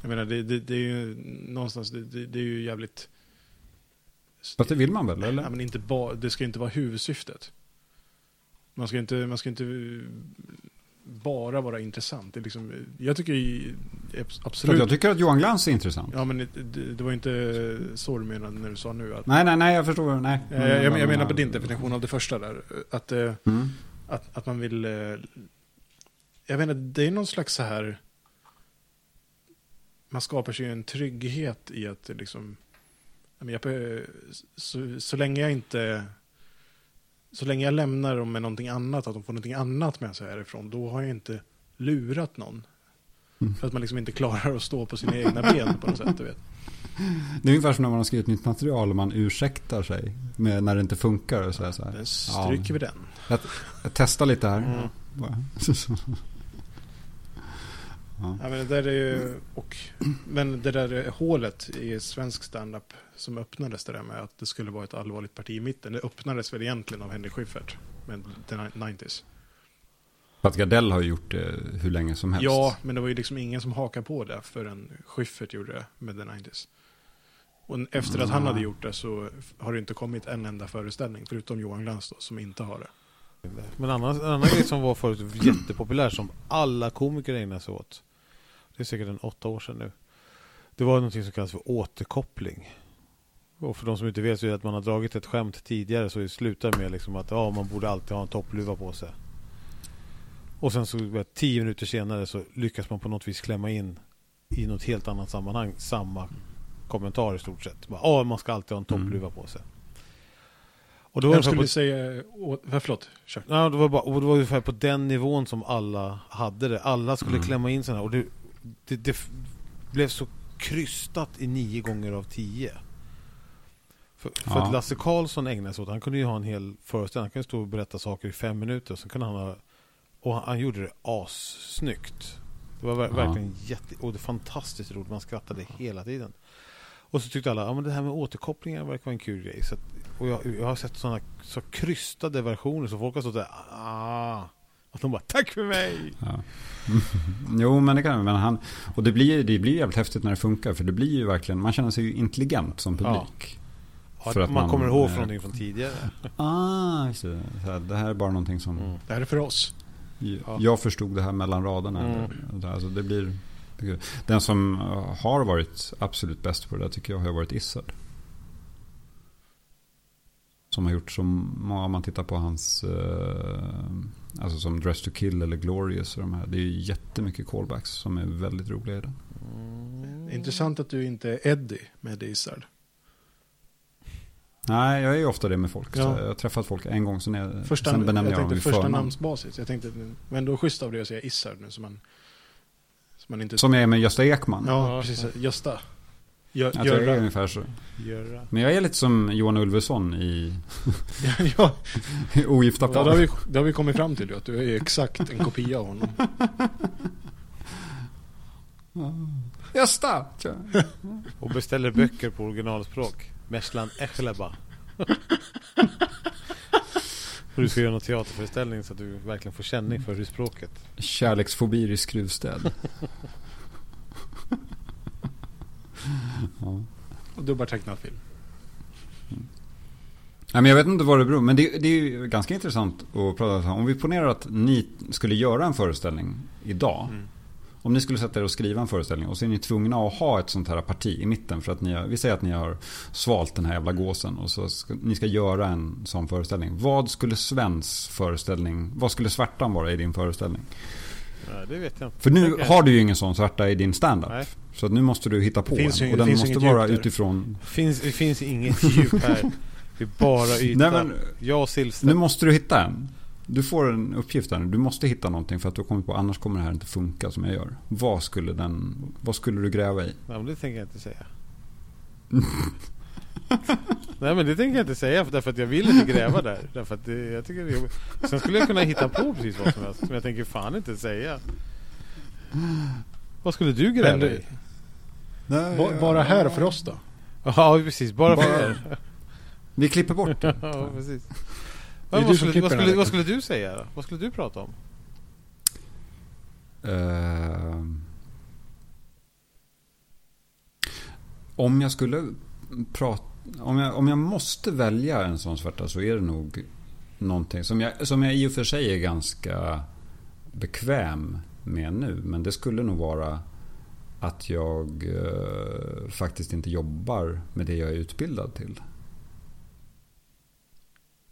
Jag menar, det, det, det är ju någonstans, det, det, är ju jävligt... Fast det vill man väl, eller? Ja, men inte ba, det ska inte vara huvudsyftet. Man ska inte, man ska inte bara vara intressant. Det är liksom, jag tycker absolut... Jag tycker att Johan Glans är intressant. Ja, men det, det var inte så du menade när du sa nu. Att, nej, nej, nej, jag förstår. Nej. Jag, jag, jag menar på din definition av det första där. Att, eh, mm. att, att man vill... Jag vet inte, det är någon slags så här man skapar sig en trygghet i att liksom, jag, så, så länge jag inte, så länge jag lämnar dem med någonting annat, att de får någonting annat med sig härifrån, då har jag inte lurat någon. Mm. För att man liksom inte klarar att stå på sina egna ben på något sätt, du vet. Det är ungefär som när man har skrivit nytt material och man ursäktar sig med när det inte funkar. Och så här, så här. Den stryker ja, vi den. Jag, jag testar lite här. Mm. Ja. ja. men, det där är ju, och, men det där hålet i svensk standup som öppnades det där med att det skulle vara ett allvarligt parti i mitten. Det öppnades väl egentligen av Henrik Schyffert med the 90s. För att Gardell har gjort det hur länge som helst. Ja, men det var ju liksom ingen som hakade på det förrän Schyffert gjorde det med The 90s. Och efter att han hade gjort det så har det inte kommit en enda föreställning, förutom Johan Glans då, som inte har det. Men en annan, en annan grej som var förut jättepopulär, som alla komiker ägnade sig åt. Det är säkert en åtta år sedan nu. Det var något som kallas för återkoppling. Och för de som inte vet så är det att man har dragit ett skämt tidigare så det slutar med liksom att ja, man borde alltid ha en toppluva på sig. Och sen så tio minuter senare så lyckas man på något vis klämma in i något helt annat sammanhang samma kommentar i stort sett. Ja, man ska alltid ha en toppluva på sig. Och då Vem skulle på, säga, å, förlåt, kör. Ja, det var, bara, och det var ungefär på den nivån som alla hade det. Alla skulle mm. klämma in sådana och det, det, det, blev så krystat i nio gånger av tio. För, för ja. att Lasse Karlsson ägnade sig åt, han kunde ju ha en hel föreställning, han kunde stå och berätta saker i fem minuter och sen kunde han ha, och han, han gjorde det assnyggt. Det var ver ja. verkligen jätte, och det fantastiskt roligt, man skrattade hela tiden. Och så tyckte alla, ja men det här med återkopplingar verkar vara en kul grej. Så att, och jag, jag, har sett sådana så krystade versioner så folk har stått där, ah. Att de bara, tack för mig! Ja. jo, men det kan men han Och det blir, det blir jävligt häftigt när det funkar. För det blir ju verkligen, man känner sig ju intelligent som publik. Ja. För att man, man kommer ihåg från någonting från tidigare. ah, just det. det här är bara någonting som... Mm. Det här är för oss. Jag, jag förstod det här mellan raderna. Mm. Alltså det blir... Den som har varit absolut bäst på det där tycker jag har varit Issard. Som har gjort många, om man tittar på hans, eh, alltså som Dress to Kill eller Glorious och de här. Det är ju jättemycket callbacks som är väldigt roliga i den. Mm. Intressant att du inte är Eddie med Issard. Nej, jag är ju ofta det med folk. Ja. jag har träffat folk en gång, sen, är, första, sen benämner jag, jag dem vid första namnsbasis. Jag tänkte, men då är schysst av dig att säga Issard nu. Så man man inte... Som är med Gösta Ekman. Ja, precis. Gösta. Gö jag tror är ungefär så. Göra. Men jag är lite som Johan Ulveson i ja, Ogifta par. Ja, det, har vi, det har vi kommit fram till att du är exakt en kopia av honom. Gösta! Och beställer böcker på originalspråk. Meslan Echleba. Och du ska göra någon teaterföreställning så att du verkligen får känning för språket. Kärleksfobier i skruvstäd. ja. Och dubbartecknad film. Mm. Nej, men jag vet inte vad det beror Men det, det är ju ganska intressant att prata om. Om vi ponerar att ni skulle göra en föreställning idag. Mm. Om ni skulle sätta er och skriva en föreställning och så är ni tvungna att ha ett sånt här parti i mitten för att ni har, vi säger att ni har svalt den här jävla gåsen och så ska, ni ska göra en sån föreställning. Vad skulle Svens föreställning, vad skulle svärtan vara i din föreställning? Ja, det vet jag inte. För nu har du ju ingen sån svärta i din standup. Så nu måste du hitta på finns en. Och den måste vara utifrån... Finns, det finns inget djup här. Det är bara yta. Nej, men, jag och Nu måste du hitta en. Du får en uppgift här nu. Du måste hitta någonting för att du har kommit på annars kommer det här inte funka som jag gör. Vad skulle, den, vad skulle du gräva i? Ja, men det tänker jag inte säga. Nej men det tänker jag inte säga därför att jag vill inte gräva där. Därför att det, jag tycker det, Sen skulle jag kunna hitta på precis vad som helst. Men jag tänker fan inte säga. Vad skulle du gräva i? Nej, bara här för oss då? Ja precis, bara, bara för er. Vi klipper bort det. ja precis. Vad, vad, skulle, vad, skulle, vad, skulle, du säga då? Vad skulle du prata om? Uh, om jag skulle prata... Om jag, om jag måste välja en sån svärta så är det nog någonting som jag, som jag i och för sig är ganska bekväm med nu. Men det skulle nog vara att jag uh, faktiskt inte jobbar med det jag är utbildad till.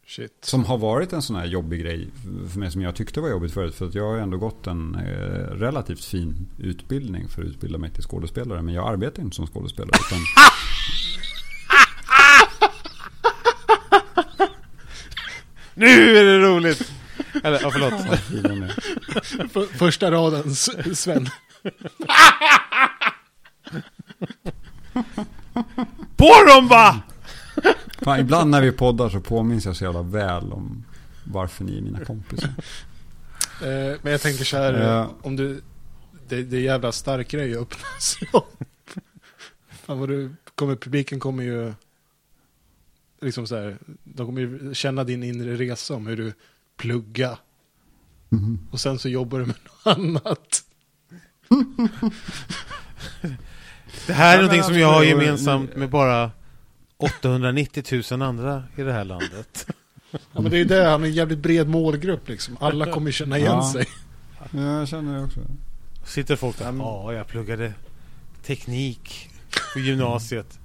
Shit. Som har varit en sån här jobbig grej för mig som jag tyckte var jobbigt förut. För att jag har ändå gått en eh, relativt fin utbildning för att utbilda mig till skådespelare. Men jag arbetar inte som skådespelare. Utan... nu är det roligt! Eller, ja, förlåt. För, första raden, Sven. På dem va! Fan, ibland när vi poddar så påminns jag så jävla väl om varför ni är mina kompisar. Eh, men jag tänker så här, uh, om du... Det, det är jävla stark grej att öppna sig om. Fan vad du kommer, publiken kommer ju... Liksom så här, de kommer ju känna din inre resa om hur du plugga Mm. Och sen så jobbar du med något annat. det här är någonting som jag har gemensamt med bara 890 000 andra i det här landet. Ja, men det är det, han är en jävligt bred målgrupp liksom. Alla kommer känna igen ja. sig. Ja, jag känner det också. Sitter folk där, ja, jag pluggade teknik på gymnasiet.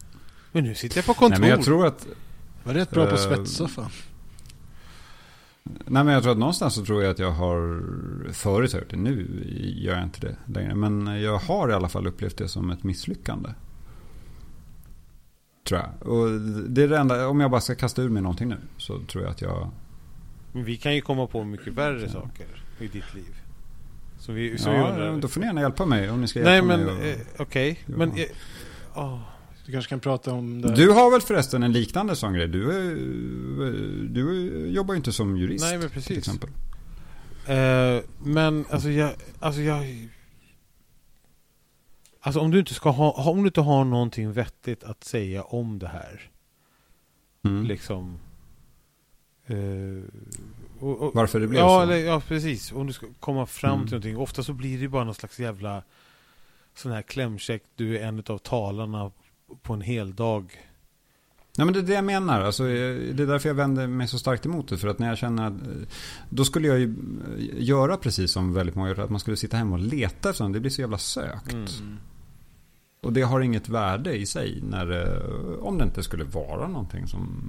Men nu sitter jag på kontor. Nej, men jag tror att... Var rätt bra på att svetsa fan. Nej men jag tror att någonstans så tror jag att jag har förut hört det. Nu gör jag inte det längre. Men jag har i alla fall upplevt det som ett misslyckande. Tror jag. Och det är det enda, om jag bara ska kasta ur mig någonting nu så tror jag att jag... Men vi kan ju komma på mycket värre saker i ditt liv. Så vi, så ja, då får ni gärna hjälpa mig om ni ska hjälpa Nej, men eh, okej. Okay. Men... Eh, oh. Du kanske kan prata om det. Du har väl förresten en liknande sån grej? Du, är, du jobbar ju inte som jurist. Nej, men precis. Till exempel. Uh, men alltså jag, alltså jag... Alltså om du inte ska ha, om du inte har någonting vettigt att säga om det här. Mm. Liksom. Uh, och, och, Varför det blev ja, så? Eller, ja, precis. Om du ska komma fram mm. till någonting. Ofta så blir det bara någon slags jävla sån här klämkäck. Du är en av talarna på en hel dag. Nej men det är det jag menar. Alltså, det är därför jag vänder mig så starkt emot det. För att när jag känner att då skulle jag ju göra precis som väldigt många gör. Att man skulle sitta hemma och leta efter något. Det blir så jävla sökt. Mm. Och det har inget värde i sig. När, om det inte skulle vara någonting som...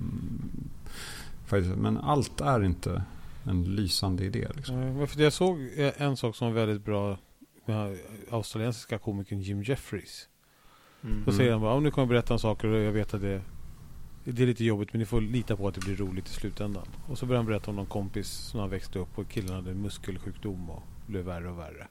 Men allt är inte en lysande idé. Liksom. för jag såg en sak som var väldigt bra med australiensiska komikern Jim Jeffries. Mm. Så säger han bara, om du kommer berätta om saker och jag vet att det, det är lite jobbigt men ni får lita på att det blir roligt i slutändan. Och så börjar han berätta om någon kompis som han växte upp och killen hade muskelsjukdom och blev värre och värre.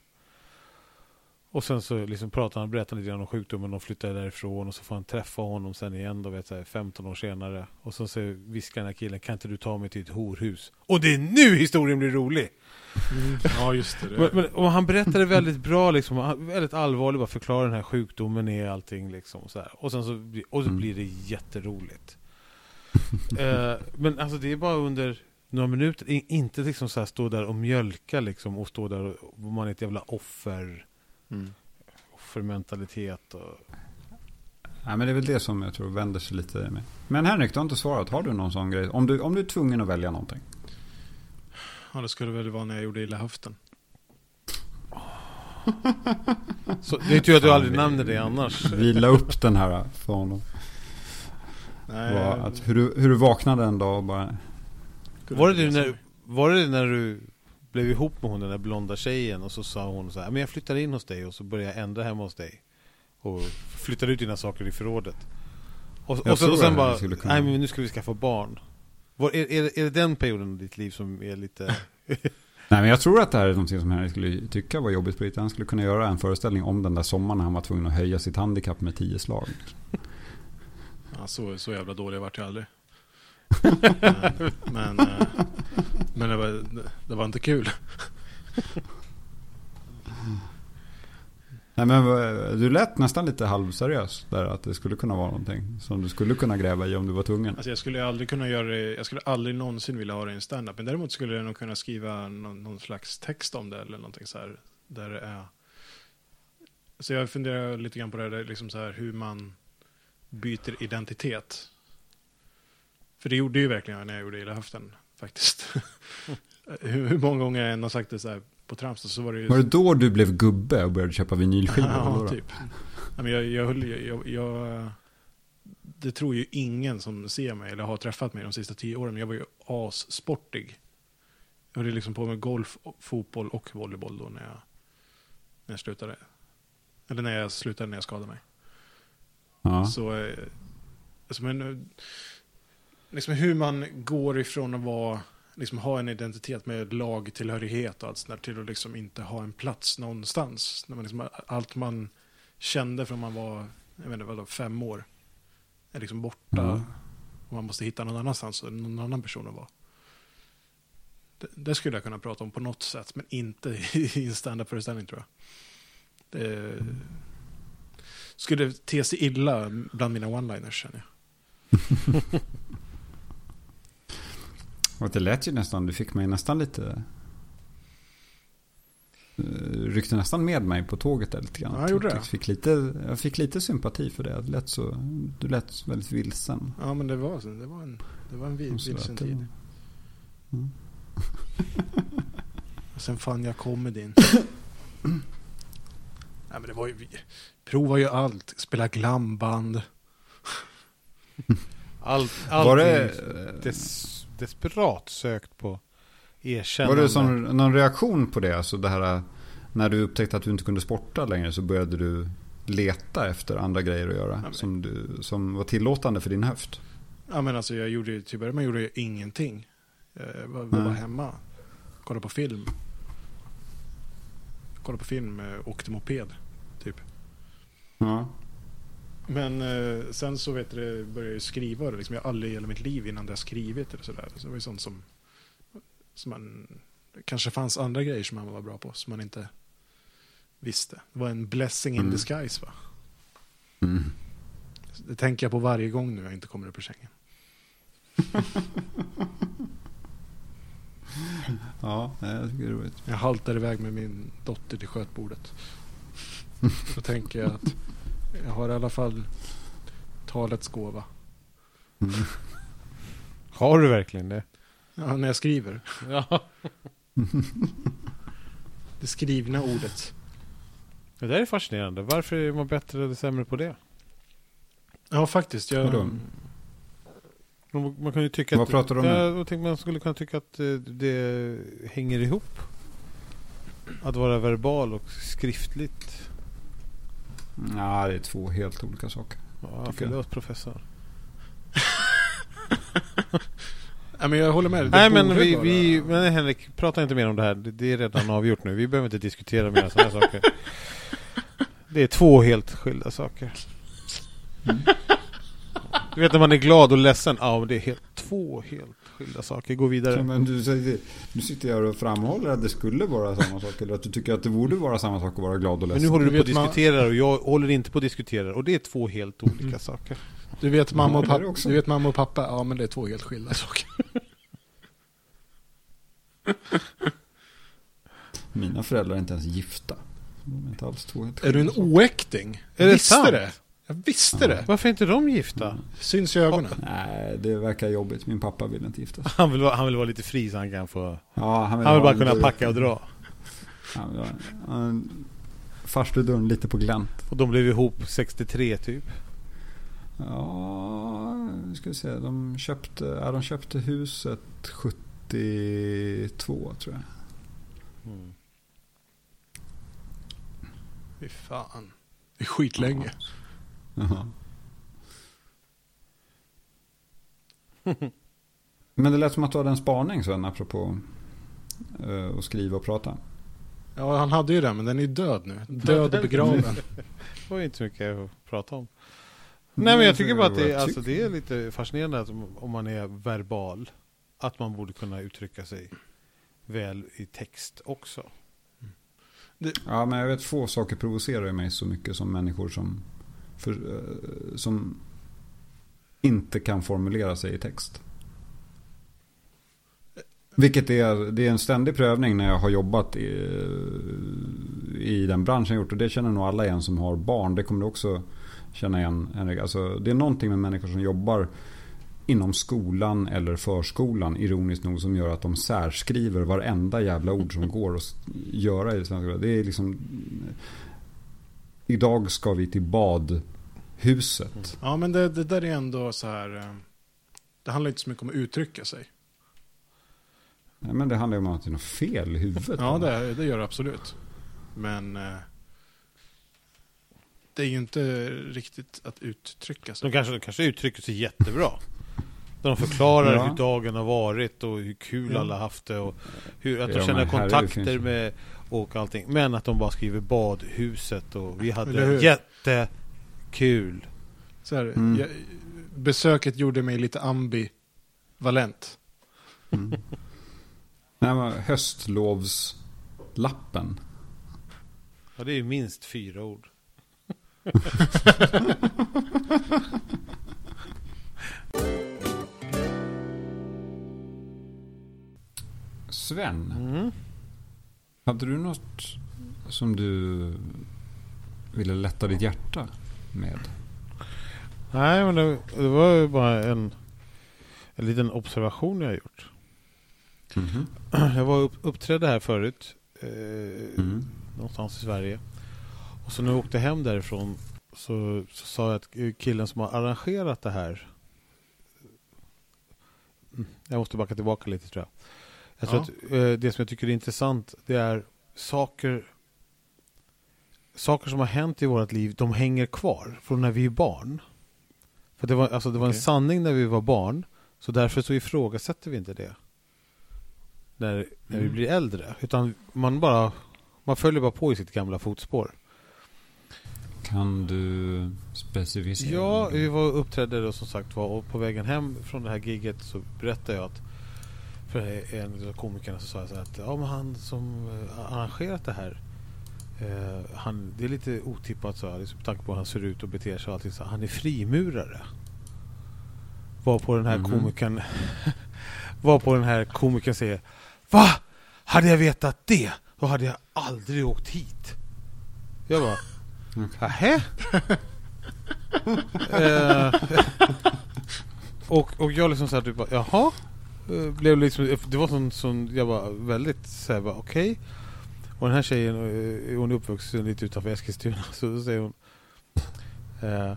Och sen så liksom pratar han, berättar lite grann om sjukdomen och flyttar därifrån och så får han träffa honom sen igen då vet jag, 15 år senare. Och så säger viskar den här killen, kan inte du ta mig till ett horhus? Och det är nu historien blir rolig! Mm. Ja, just det. men, men, och han berättade väldigt bra, liksom, väldigt allvarligt, bara förklarar den här sjukdomen är allting. Liksom, så här. Och sen så, och så mm. blir det jätteroligt. Eh, men alltså det är bara under några minuter, inte liksom så här stå där och mjölka liksom, och stå där och man är ett jävla offer. Mm. Offermentalitet och... Nej, men det är väl det som jag tror vänder sig lite med. Men Henrik, du har inte svarat. Har du någon sån grej? Om du, om du är tvungen att välja någonting. Ja, det skulle väl vara när jag gjorde illa höften. Så, det är tur att du aldrig nämner det annars. Vi la upp den här för honom. Nej, var att hur, du, hur du vaknade en dag och bara... Var det, när, var det när du blev ihop med hon den där blonda tjejen och så sa hon så här, men jag flyttar in hos dig och så börjar jag ändra hemma hos dig. Och flyttar ut dina saker i förrådet. Och, och, så, och sen bara, nej men nu ska vi skaffa barn. Var, är, är, är det den perioden av ditt liv som är lite... Nej, men jag tror att det här är någonting som Henrik skulle tycka var jobbigt på. Han skulle kunna göra en föreställning om den där sommaren när han var tvungen att höja sitt handikapp med tio slag. Ja, så, så jävla dålig vart jag aldrig. men, men, eh, men det, var, det var inte kul. Nej, men du lät nästan lite halvseriös där. Att det skulle kunna vara någonting som du skulle kunna gräva i om du var tvungen. Alltså jag skulle aldrig kunna göra det. Jag skulle aldrig någonsin vilja ha det i en standup. Men däremot skulle jag nog kunna skriva någon, någon, slags text om det. Eller någonting så här. Där det är. Så jag funderar lite grann på det där. Liksom så här hur man byter identitet. För det gjorde ju verkligen jag när jag gjorde Illa höften. Faktiskt. hur, många gånger jag än har sagt det så här på Tramstad så var det ju... Var det då du blev gubbe och började köpa vinylskivor? Ja, typ. Ja, men jag, jag, jag, jag, det tror ju ingen som ser mig eller har träffat mig de sista tio åren. Jag var ju assportig. Jag höll liksom på med golf, fotboll och volleyboll då när jag, när jag slutade. Eller när jag slutade när jag skadade mig. Ja. Så, eh, alltså, men, eh, liksom hur man går ifrån att vara liksom ha en identitet med lagtillhörighet och allt sånt där till att liksom inte ha en plats någonstans. När man liksom, allt man kände från man var jag vet inte, vadå, fem år är liksom borta. Mm. Och man måste hitta någon annanstans, någon annan person att vara. Det, det, skulle jag kunna prata om på något sätt, men inte i en standup-föreställning tror jag. Det skulle te sig illa bland mina one-liners känner jag. Och det lät ju nästan, du fick mig nästan lite ryckte nästan med mig på tåget där lite grann. Ja, jag gjorde det. Fick lite, jag fick lite sympati för det. det lät så, du lät väldigt vilsen. Ja, men det var, det var en, det var en vilsen tid. Mm. Och sen fann jag komedin. Nej, men det var ju, prova ju allt. Spela glamband. Allt, allt var det des, desperat sökt på erkännande. Var det som någon reaktion på det? Alltså det här när du upptäckte att du inte kunde sporta längre så började du leta efter andra grejer att göra ja, som, du, som var tillåtande för din höft? Ja men alltså jag gjorde till början gjorde jag ingenting. Jag var, var hemma, kollade på film. Kollade på film, åkte moped, typ. Ja. Men eh, sen så vet du, började jag skriva. Liksom, jag har aldrig i hela mitt liv innan det skrivit eller sådär. Så det var ju sånt som, som man... Det kanske fanns andra grejer som man var bra på som man inte visste. Det var en blessing in mm. disguise va? Mm. Det tänker jag på varje gång nu jag inte kommer upp ur sängen. ja, jag tycker det är roligt. Jag haltar iväg med min dotter till skötbordet. Då tänker jag att jag har i alla fall talets gåva. Mm. Har du verkligen det? Ja, när jag skriver. Ja. det skrivna ordet. Det där är fascinerande. Varför är man bättre eller sämre på det? Ja, faktiskt. Jag... Man kan ju tycka Vad att, pratar du om? Ja, man skulle kunna tycka att eh, det hänger ihop. Att vara verbal och skriftligt. Ja, det är två helt olika saker. Ja, förlåt professor. Nej, men jag håller med. Nej, men, vi, vi, men Henrik, prata inte mer om det här. Det är redan avgjort nu. Vi behöver inte diskutera mer sådana saker. Det är två helt skilda saker. Mm. Du vet när man är glad och ledsen. Ja, det är helt, två helt skilda saker. Gå vidare. Ja, men du, du sitter här och framhåller att det skulle vara samma sak. Eller att du tycker att det borde vara samma sak att vara glad och ledsen. Men nu håller du, på att diskutera och jag håller inte på att diskutera. Och det är två helt olika mm. saker. Du vet, mamma och pappa, du vet mamma och pappa, ja men det är två helt skilda saker. Mina föräldrar är inte ens gifta. De är inte alls två helt Är du en oäkting? Är det sant? det? Jag visste ja. det. Varför är inte de gifta? Syns i ögonen. Nej, det verkar jobbigt. Min pappa vill inte gifta sig. Han vill, vara, han vill vara lite fri så han kan få... Ja, han vill, han vill bara kunna packa och dra. Han vill ha farstudörren lite på glänt. Och de blev ihop 63 typ? Ja, ska vi se. De köpte, ja, de köpte huset 72 tror jag. Mm. Fy fan. Det är skitlänge. Men det lät som att du hade en spaning sen apropå uh, att skriva och prata. Ja, han hade ju den, men den är död nu. Död och begraven. det var inte så mycket att prata om. Nej, men jag tycker bara att det, alltså, det är lite fascinerande att om man är verbal, att man borde kunna uttrycka sig väl i text också. Det... Ja, men jag vet få saker provocerar mig så mycket som människor som, för, eh, som inte kan formulera sig i text. Vilket är, det är en ständig prövning när jag har jobbat i, i den branschen jag gjort. Och det känner nog alla igen som har barn. Det kommer du också känna igen Henrik. Alltså, det är någonting med människor som jobbar inom skolan eller förskolan ironiskt nog som gör att de särskriver varenda jävla ord som går att göra i svenska. Det är liksom Idag ska vi till badhuset. Ja men det, det där är ändå så här eh, Det handlar inte så mycket om att uttrycka sig. Nej men det handlar ju om att det är något fel i huvudet. Ja det, det gör det absolut. Men eh, det är ju inte riktigt att uttrycka sig. De kanske, de kanske uttrycker sig jättebra. Där de förklarar ja. hur dagen har varit och hur kul ja. alla haft det och hur, att de ja, känner kontakter med och allting. Men att de bara skriver badhuset och vi hade jättekul. Så här, mm. jag, besöket gjorde mig lite ambivalent. Mm. Nej, men höstlovslappen. Ja, det är minst fyra ord. Sven. Mm. Hade du något som du ville lätta ditt hjärta med? Nej, men det, det var ju bara en, en liten observation jag gjort. Mm -hmm. Jag var upp, uppträdde här förut. Eh, mm. Någonstans i Sverige. Och så när jag åkte hem därifrån så, så sa jag att killen som har arrangerat det här mm, jag måste backa tillbaka lite tror jag. Jag tror ja. att eh, det som jag tycker är intressant det är saker saker som har hänt i vårt liv, de hänger kvar från när vi är barn. För det var, alltså, det var okay. en sanning när vi var barn, så därför så ifrågasätter vi inte det. När, när mm. vi blir äldre. Utan man bara man följer bara på i sitt gamla fotspår. Kan du specificera? Ja, vi var uppträdde då som sagt var och på vägen hem från det här giget så berättade jag att för en av komikerna så sa jag så att ja, men han som eh, arrangerat det här eh, han, det är lite otippat så här, liksom, med tanke på hur han ser ut och beter sig och allting så han är frimurare. Var på den här mm -hmm. komikern var på den här komikern säger Va? Hade jag vetat det då hade jag aldrig åkt hit. Jag bara Nähä? eh, och, och jag liksom såhär typ bara, jaha? Eh, blev liksom, det var sån, sån jag var väldigt såhär, okej. Okay. Och den här tjejen, eh, hon är uppvuxen lite utanför Eskilstuna. Så då säger hon eh,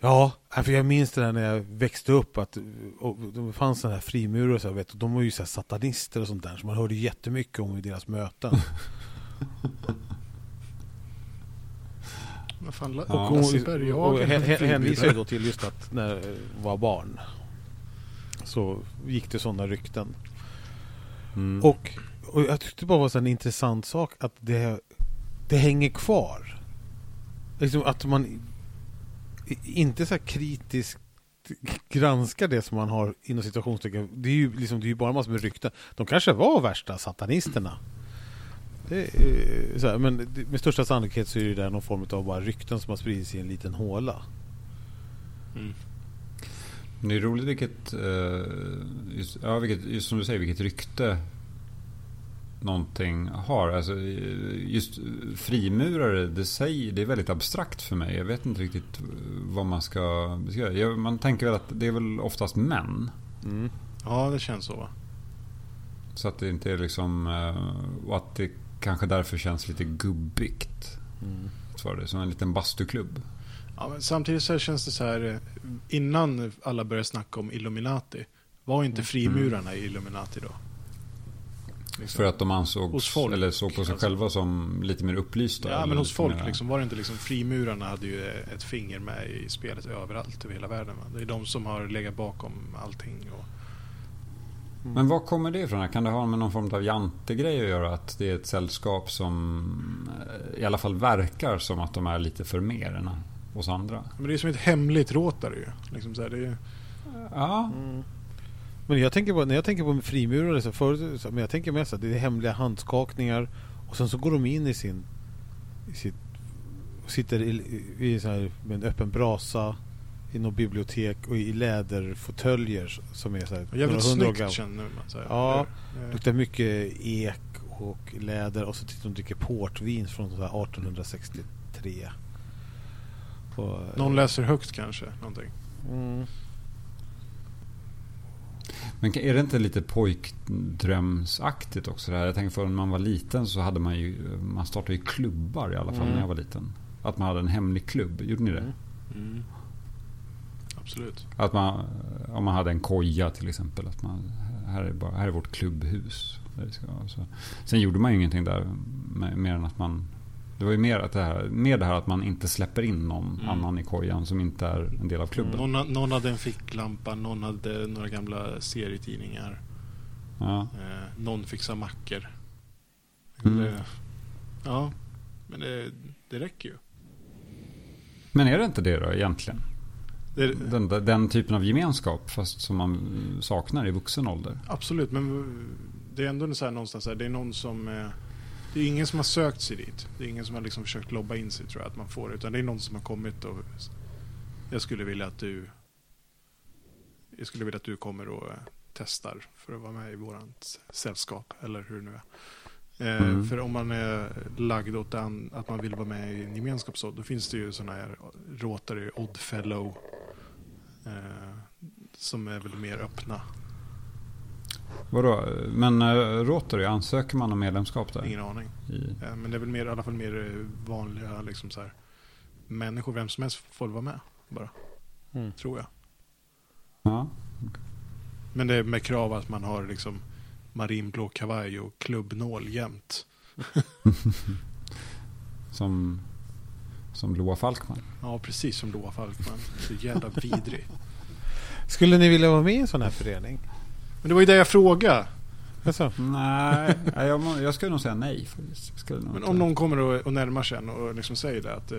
Ja, för jag minns det där när jag växte upp att och det fanns sådana här frimurare så vet, och de var ju så satanister och sånt där så man hörde jättemycket om i deras möten. Vad fan, och hon, och, och hänvisar då till just att när jag var barn så gick det sådana rykten. Mm. Och, och jag tyckte det bara var en intressant sak att det, det hänger kvar. Liksom att man inte så kritiskt granskar det som man har inom situationstecken. Det är ju liksom, det är bara massor med rykten. De kanske var värsta satanisterna. Här, men med största sannolikhet så är det där någon form av bara rykten som har spridits i en liten håla. Mm. Det är roligt vilket, just, ja, vilket, just som du säger, vilket rykte någonting har. Alltså, just frimurare, det, säger, det är väldigt abstrakt för mig. Jag vet inte riktigt vad man ska beskriva. Man tänker väl att det är väl oftast män. Mm. Ja, det känns så. Så att det inte är liksom... Eh, och att det kanske därför känns lite gubbigt. Mm. Så det, som en liten bastuklubb. Ja, men samtidigt så känns det så här. Eh, innan alla började snacka om Illuminati. Var inte mm. frimurarna i Illuminati då? Liksom. För att de ansågs, folk, eller såg på sig alltså. själva som lite mer upplysta? Ja, men hos folk liksom, var det inte liksom, frimurarna hade ju ett finger med i spelet överallt över hela världen. Va? Det är de som har legat bakom allting. Och... Mm. Men var kommer det ifrån? Kan det ha med någon form av jantegrej att göra? Att det är ett sällskap som eh, i alla fall verkar som att de är lite för mer än oss andra? Men det är som ett hemligt råtare ju. Liksom så här, det är... Ja. Mm. Men jag tänker på, när jag tänker på frimurare så förut, så, men jag tänker mest att det är hemliga handskakningar och sen så går de in i sin i sitt, sitter i, i så här, med en öppen brasa i något bibliotek och i läderfåtöljer som är så här Jävligt snyggt känner man. Så här. Ja, det luktar mycket ek och läder och så tittar de och dricker portvin från 1863. Och, Någon läser högt kanske, någonting. Mm. Men är det inte lite pojkdrömsaktigt också? Det här? Jag tänker för när man var liten så hade man ju, man startade ju klubbar i alla fall mm. när jag var liten. Att man hade en hemlig klubb, gjorde ni det? Mm. Mm. Absolut. Att man, om man hade en koja till exempel. Att man, här, är bara, här är vårt klubbhus. Där ska, så. Sen gjorde man ju ingenting där mer än att man det var ju mer, att det här, mer det här att man inte släpper in någon mm. annan i kojan som inte är en del av klubben. Mm. Någon, någon hade en ficklampa, någon hade några gamla serietidningar. Ja. Eh, någon fixar mackor. Mm. Det, ja, men det, det räcker ju. Men är det inte det då egentligen? Det, den, den, typen av gemenskap fast som man saknar i vuxen ålder. Absolut, men det är ändå så här någonstans här, det är någon som eh, det är ingen som har sökt sig dit. Det är ingen som har liksom försökt lobba in sig tror jag att man får. Utan det är någon som har kommit och jag skulle vilja att du jag skulle vilja att du kommer och testar för att vara med i vårt sällskap. Eller hur det nu är. Eh, mm. För om man är lagd åt den, att man vill vara med i en gemenskap så, då finns det ju sådana här Rotary Oddfellow eh, som är väl mer öppna. Vadå? Men äh, Rotary, ansöker man om medlemskap där? Ingen aning. I... Ja, men det är väl mer, i alla fall mer vanliga liksom så här, människor, vem som helst får vara med bara. Mm. Tror jag. Ja. Men det är med krav att man har liksom marinblå kavaj och klubbnål jämt. som, som Loa Falkman? Ja, precis som Loa Falkman. Så jävla vidrig. Skulle ni vilja vara med i en sån här förening? Men det var ju det jag frågade. Alltså. Nej, jag, må, jag skulle nog säga nej. Men om någon kommer och, och närmar sig en och liksom säger det att... Eh,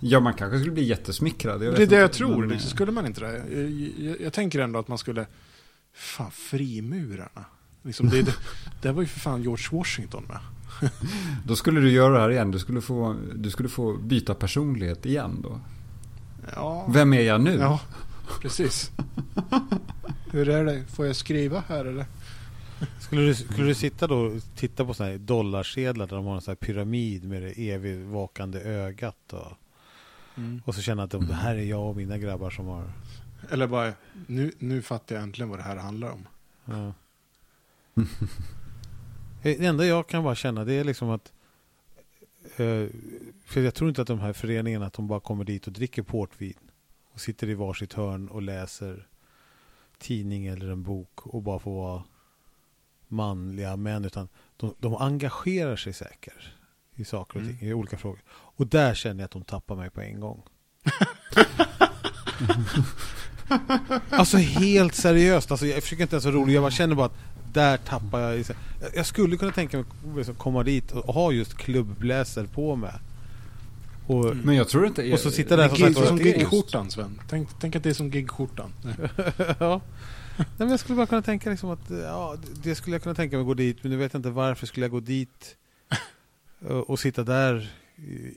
ja, man kanske skulle bli jättesmickrad. det är det jag tror. Men, liksom, skulle man inte det? Jag, jag, jag, tänker ändå att man skulle... Fan, frimurarna. Liksom det, det, det var ju för fan George Washington med. då skulle du göra det här igen. Du skulle få, du skulle få byta personlighet igen då. Ja. Vem är jag nu? Ja, precis. Hur är det? Får jag skriva här eller? Skulle du, skulle du sitta då och titta på sådana här dollarsedlar där de har en sån här pyramid med det evigt vakande ögat och, mm. och så känna att det här är jag och mina grabbar som har... Eller bara, nu, nu fattar jag äntligen vad det här handlar om. Ja. det enda jag kan bara känna det är liksom att eh, för jag tror inte att de här föreningarna att de bara kommer dit och dricker portvin och sitter i varsitt hörn och läser tidning eller en bok och bara får vara manliga män utan de, de engagerar sig säkert i saker och ting, mm. i olika frågor. Och där känner jag att de tappar mig på en gång. alltså helt seriöst, alltså, jag försöker inte ens vara rolig, jag bara känner bara att där tappar jag. Jag skulle kunna tänka mig att komma dit och ha just klubbbläser på mig. Och, mm. Men jag tror inte... Och så sitta där som, sagt, som gigskjortan Sven. Tänk, tänk att det är som gigskjortan. ja. Nej, men jag skulle bara kunna tänka liksom att ja, det skulle jag kunna tänka mig att gå dit. Men nu vet jag inte varför skulle jag gå dit och, och sitta där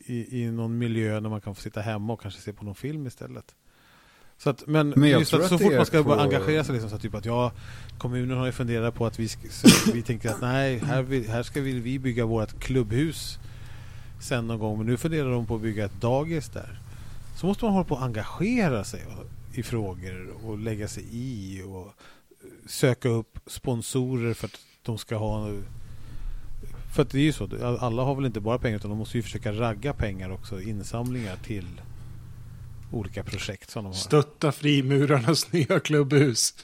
i, i, någon miljö när man kan få sitta hemma och kanske se på någon film istället. Så att, men, men just att så fort man ska på... engagera sig liksom, så typ att ja, kommunen har ju funderat på att vi, vi tänker att nej, här, vill, här ska vi, vi bygga vårt klubbhus sen någon gång. Men nu funderar de på att bygga ett dagis där. Så måste man hålla på att engagera sig i frågor och lägga sig i och söka upp sponsorer för att de ska ha för att det är ju så, alla har väl inte bara pengar utan de måste ju försöka ragga pengar också, insamlingar till olika projekt som de har. Stötta frimurarnas nya klubbhus.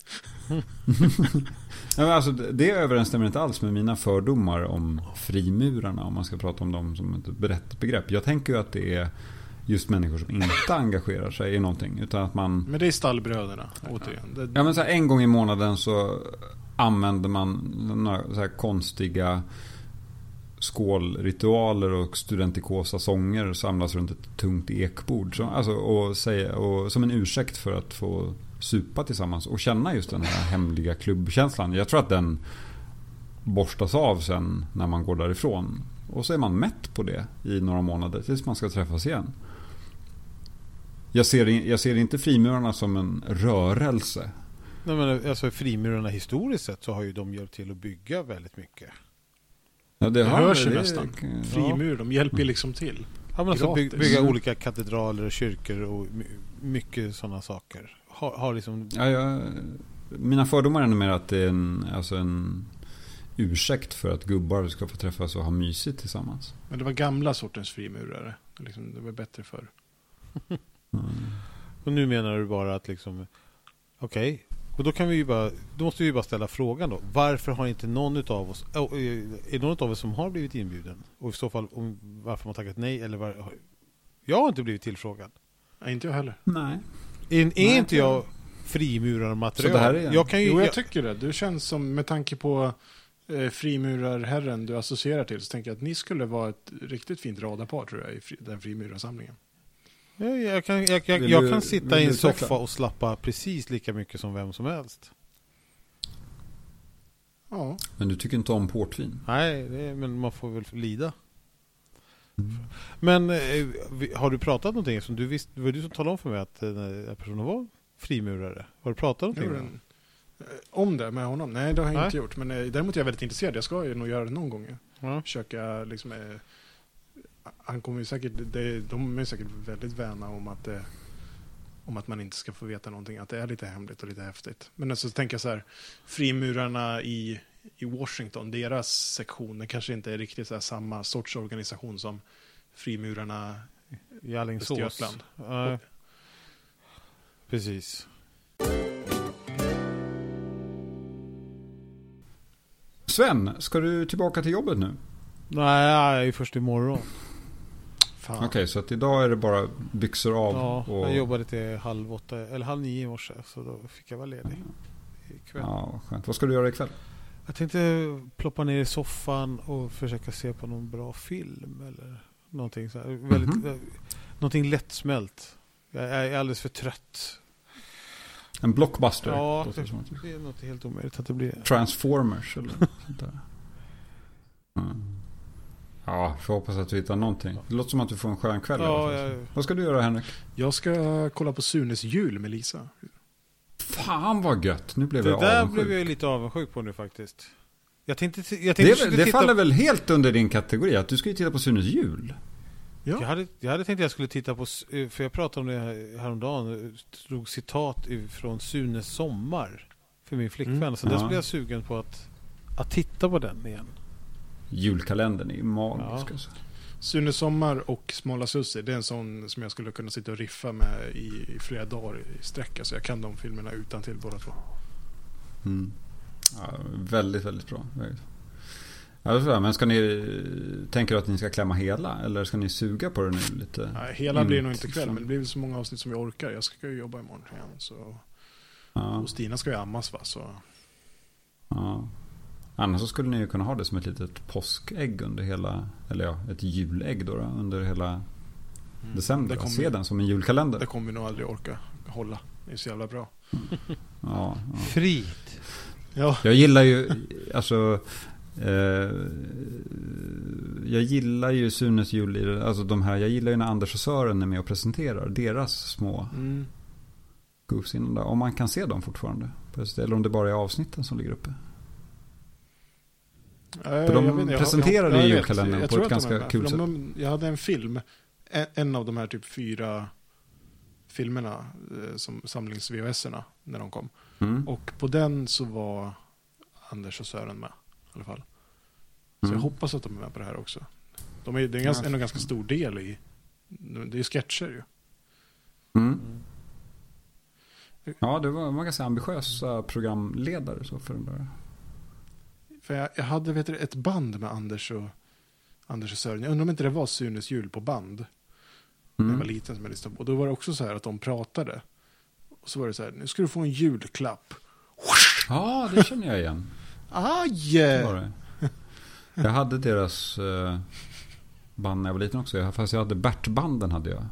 ja, alltså, det överensstämmer inte alls med mina fördomar om frimurarna om man ska prata om dem som ett brett begrepp. Jag tänker ju att det är just människor som inte engagerar sig i någonting. Utan att man... Men det är stallbröderna, återigen. Ja, men så här, en gång i månaden så använder man några så här konstiga skålritualer och studentikosa sånger samlas runt ett tungt ekbord. Så, alltså, och, säga, och, som en ursäkt för att få supa tillsammans och känna just den här hemliga klubbkänslan. Jag tror att den borstas av sen när man går därifrån. Och så är man mätt på det i några månader tills man ska träffas igen. Jag ser, jag ser inte frimurarna som en rörelse. Nej, men alltså frimurarna historiskt sett så har ju de hjälpt till att bygga väldigt mycket. Ja, det, det hörs ju nästan. Frimur, de hjälper ju liksom till. Ja, men alltså bygga, bygga olika katedraler och kyrkor och mycket sådana saker. Har, har liksom... ja, jag, mina fördomar är mer att det är en, alltså en ursäkt för att gubbar ska få träffas och ha mysigt tillsammans. Men det var gamla sortens frimurare. Liksom, det var bättre förr. mm. Och nu menar du bara att liksom, okej, okay, och då kan vi ju bara, då måste vi bara ställa frågan då. Varför har inte någon av oss, oh, är det någon av oss som har blivit inbjuden? Och i så fall, om, varför man tackat nej? Eller var, jag har inte blivit tillfrågad. Nej, inte jag heller. Nej. Är, är nej, inte jag frimurarmaterial? Så det här är jag kan ju, jo, jag tycker det. Du känns som, med tanke på eh, frimurarherren du associerar till, så tänker jag att ni skulle vara ett riktigt fint radarpar tror jag, i fri, den frimurarsamlingen. Jag, jag, kan, jag, jag, jag du, kan sitta i en soffa och slappa precis lika mycket som vem som helst. Ja. Men du tycker inte om portvin? Nej, det, men man får väl lida. Mm. Men eh, har du pratat någonting? Som du visst, det var du som talade om för mig att den här personen var frimurare. Har du pratat någonting? Den, Om det med honom? Nej, det har jag Nej. inte gjort. Men däremot är jag väldigt intresserad. Jag ska ju nog göra det någon gång. Mm. Försöka liksom... han kommer ju säkert... Det, de är säkert väldigt vänliga om att det om att man inte ska få veta någonting, att det är lite hemligt och lite häftigt. Men så alltså, tänker jag så här, frimurarna i, i Washington, deras sektion, det kanske inte är riktigt så samma sorts organisation som frimurarna i Alingsås. Uh, precis. Sven, ska du tillbaka till jobbet nu? Nej, jag är först imorgon. Okej, okay, så att idag är det bara byxor av? Ja, och... jag jobbade till halv åtta, eller halv nio i morse. Så då fick jag vara ledig ikväll. Ja, skönt. Vad ska du göra ikväll? Jag tänkte ploppa ner i soffan och försöka se på någon bra film. Eller någonting, så här, väldigt, mm -hmm. någonting lättsmält. Jag är alldeles för trött. En blockbuster? Ja, det, det är något helt omöjligt att det blir. Transformers eller sånt där. Mm. Ja, får hoppas att du hittar någonting. Det låter som att du får en skön kväll. Ja, jag... Vad ska du göra Henrik? Jag ska kolla på Sunes jul med Lisa. Fan vad gött. Nu blev det jag avundsjuk. Det där blev jag lite avundsjuk på nu faktiskt. Jag tänkte, jag tänkte det, det titta... faller väl helt under din kategori? Att du ska ju titta på Sunes jul. Ja. Jag, hade, jag hade tänkt att jag skulle titta på, för jag pratade om det häromdagen, drog citat från Sunes sommar för min flickvän. Mm. Så ja. där blev jag sugen på att, att titta på den igen julkalendern är ju magisk. Ja. Alltså. Sune Sommar och Smala Sussi, det är en sån som jag skulle kunna sitta och riffa med i, i flera dagar i sträck. Alltså jag kan de filmerna utan till båda två. Mm. Ja, väldigt, väldigt bra. Ja, men ska ni, tänker du att ni ska klämma hela? Eller ska ni suga på det nu lite? Nej, hela blir nog inte ikväll, men det blir så många avsnitt som vi orkar. Jag ska ju jobba imorgon igen. Så. Ja. Och Stina ska ju ammas va? Så. Ja. Annars så skulle ni ju kunna ha det som ett litet påskägg under hela, eller ja, ett julägg då, då under hela mm. december. Kommer, Se den som en julkalender. Det kommer vi nog aldrig orka hålla. Det är så jävla bra. ja, ja. Frid. Ja. Jag gillar ju, alltså eh, jag gillar ju Sunes jul, alltså de här, jag gillar ju när Anders och Sören är med och presenterar deras små mm. goofs Om man kan se dem fortfarande. Eller om det bara är avsnitten som ligger uppe. För de inte, presenterade ju julkalendern på ett ganska kul sätt. jag hade en film, en av de här typ fyra filmerna, eh, som samlings vhs när de kom. Mm. Och på den så var Anders och Sören med i alla fall. Så mm. jag hoppas att de är med på det här också. De är, det är en, ganska, en ganska stor del i, det är sketcher ju. Mm. Ja, det var, var ganska ambitiösa programledare så för den där för jag, jag hade vet du, ett band med Anders och, Anders och Sören. Jag undrar om inte det var Sunes jul på band. Mm. När jag mm. var liten som jag lyssnade på. Och då var det också så här att de pratade. Och så var det så här, nu ska du få en julklapp. Ja, det känner jag igen. Aj! Jag hade deras uh, band när jag var liten också. Fast jag hade Bert-banden hade jag.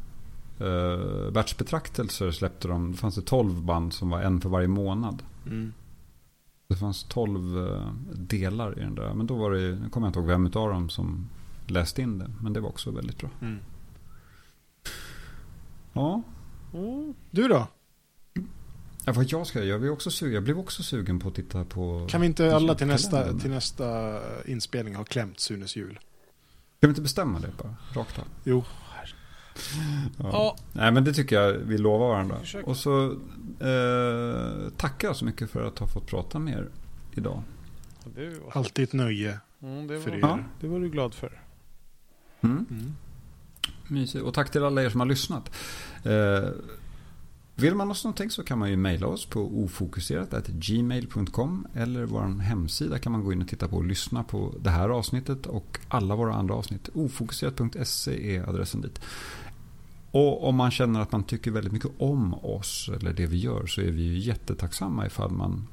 Uh, Berts betraktelser släppte de. Det fanns det tolv band som var en för varje månad. Mm. Det fanns tolv eh, delar i den där. Men då var det, nu kommer jag inte ihåg vem av dem som läste in det. Men det var också väldigt bra. Mm. Ja. Mm. Du då? Ja, vad jag ska jag, också sugen, jag blev också sugen på att titta på... Kan vi inte alla till nästa, till nästa inspelning ha klämt Sunes jul? Kan vi inte bestämma det bara? Rakt av? Jo. Ja. ja. Nej men det tycker jag vi lovar varandra. Och så eh, tackar jag så mycket för att ha fått prata med er idag. Alltid ett nöje mm, det var, för er. Ja. Det var du glad för. Mm. Mm. Mysigt. Och tack till alla er som har lyssnat. Eh, vill man oss någonting så kan man ju mejla oss på ofokuserat.gmail.com eller vår hemsida kan man gå in och titta på och lyssna på det här avsnittet och alla våra andra avsnitt. Ofokuserat.se är adressen dit. Och om man känner att man tycker väldigt mycket om oss eller det vi gör så är vi ju jättetacksamma ifall man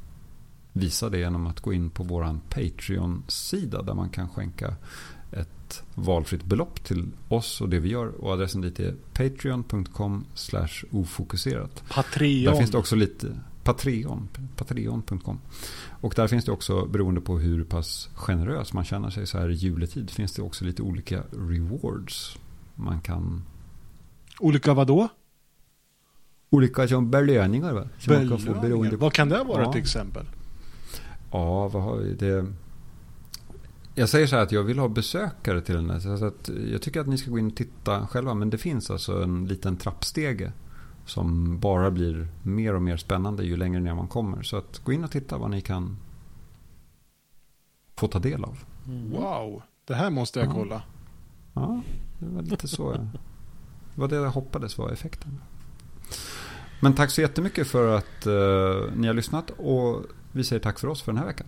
visar det genom att gå in på vår Patreon-sida där man kan skänka ett valfritt belopp till oss och det vi gör. Och adressen dit är patreon.com ofokuserat. Patreon. Där finns det också lite Patreon. Patreon.com. Och där finns det också, beroende på hur pass generös man känner sig så här i juletid, finns det också lite olika rewards man kan Olika vadå? olika som belöningar va? Som belöningar. Man kan få beroende Vad kan det vara ja. till exempel? Ja, vad har vi? Det... Jag säger så här att jag vill ha besökare till den här. Så att jag tycker att ni ska gå in och titta själva. Men det finns alltså en liten trappstege. Som bara blir mer och mer spännande ju längre ner man kommer. Så att gå in och titta vad ni kan få ta del av. Mm. Wow, det här måste jag kolla. Ja, det var lite så. Det var det jag hoppades var effekten. Men tack så jättemycket för att eh, ni har lyssnat. Och vi säger tack för oss för den här veckan.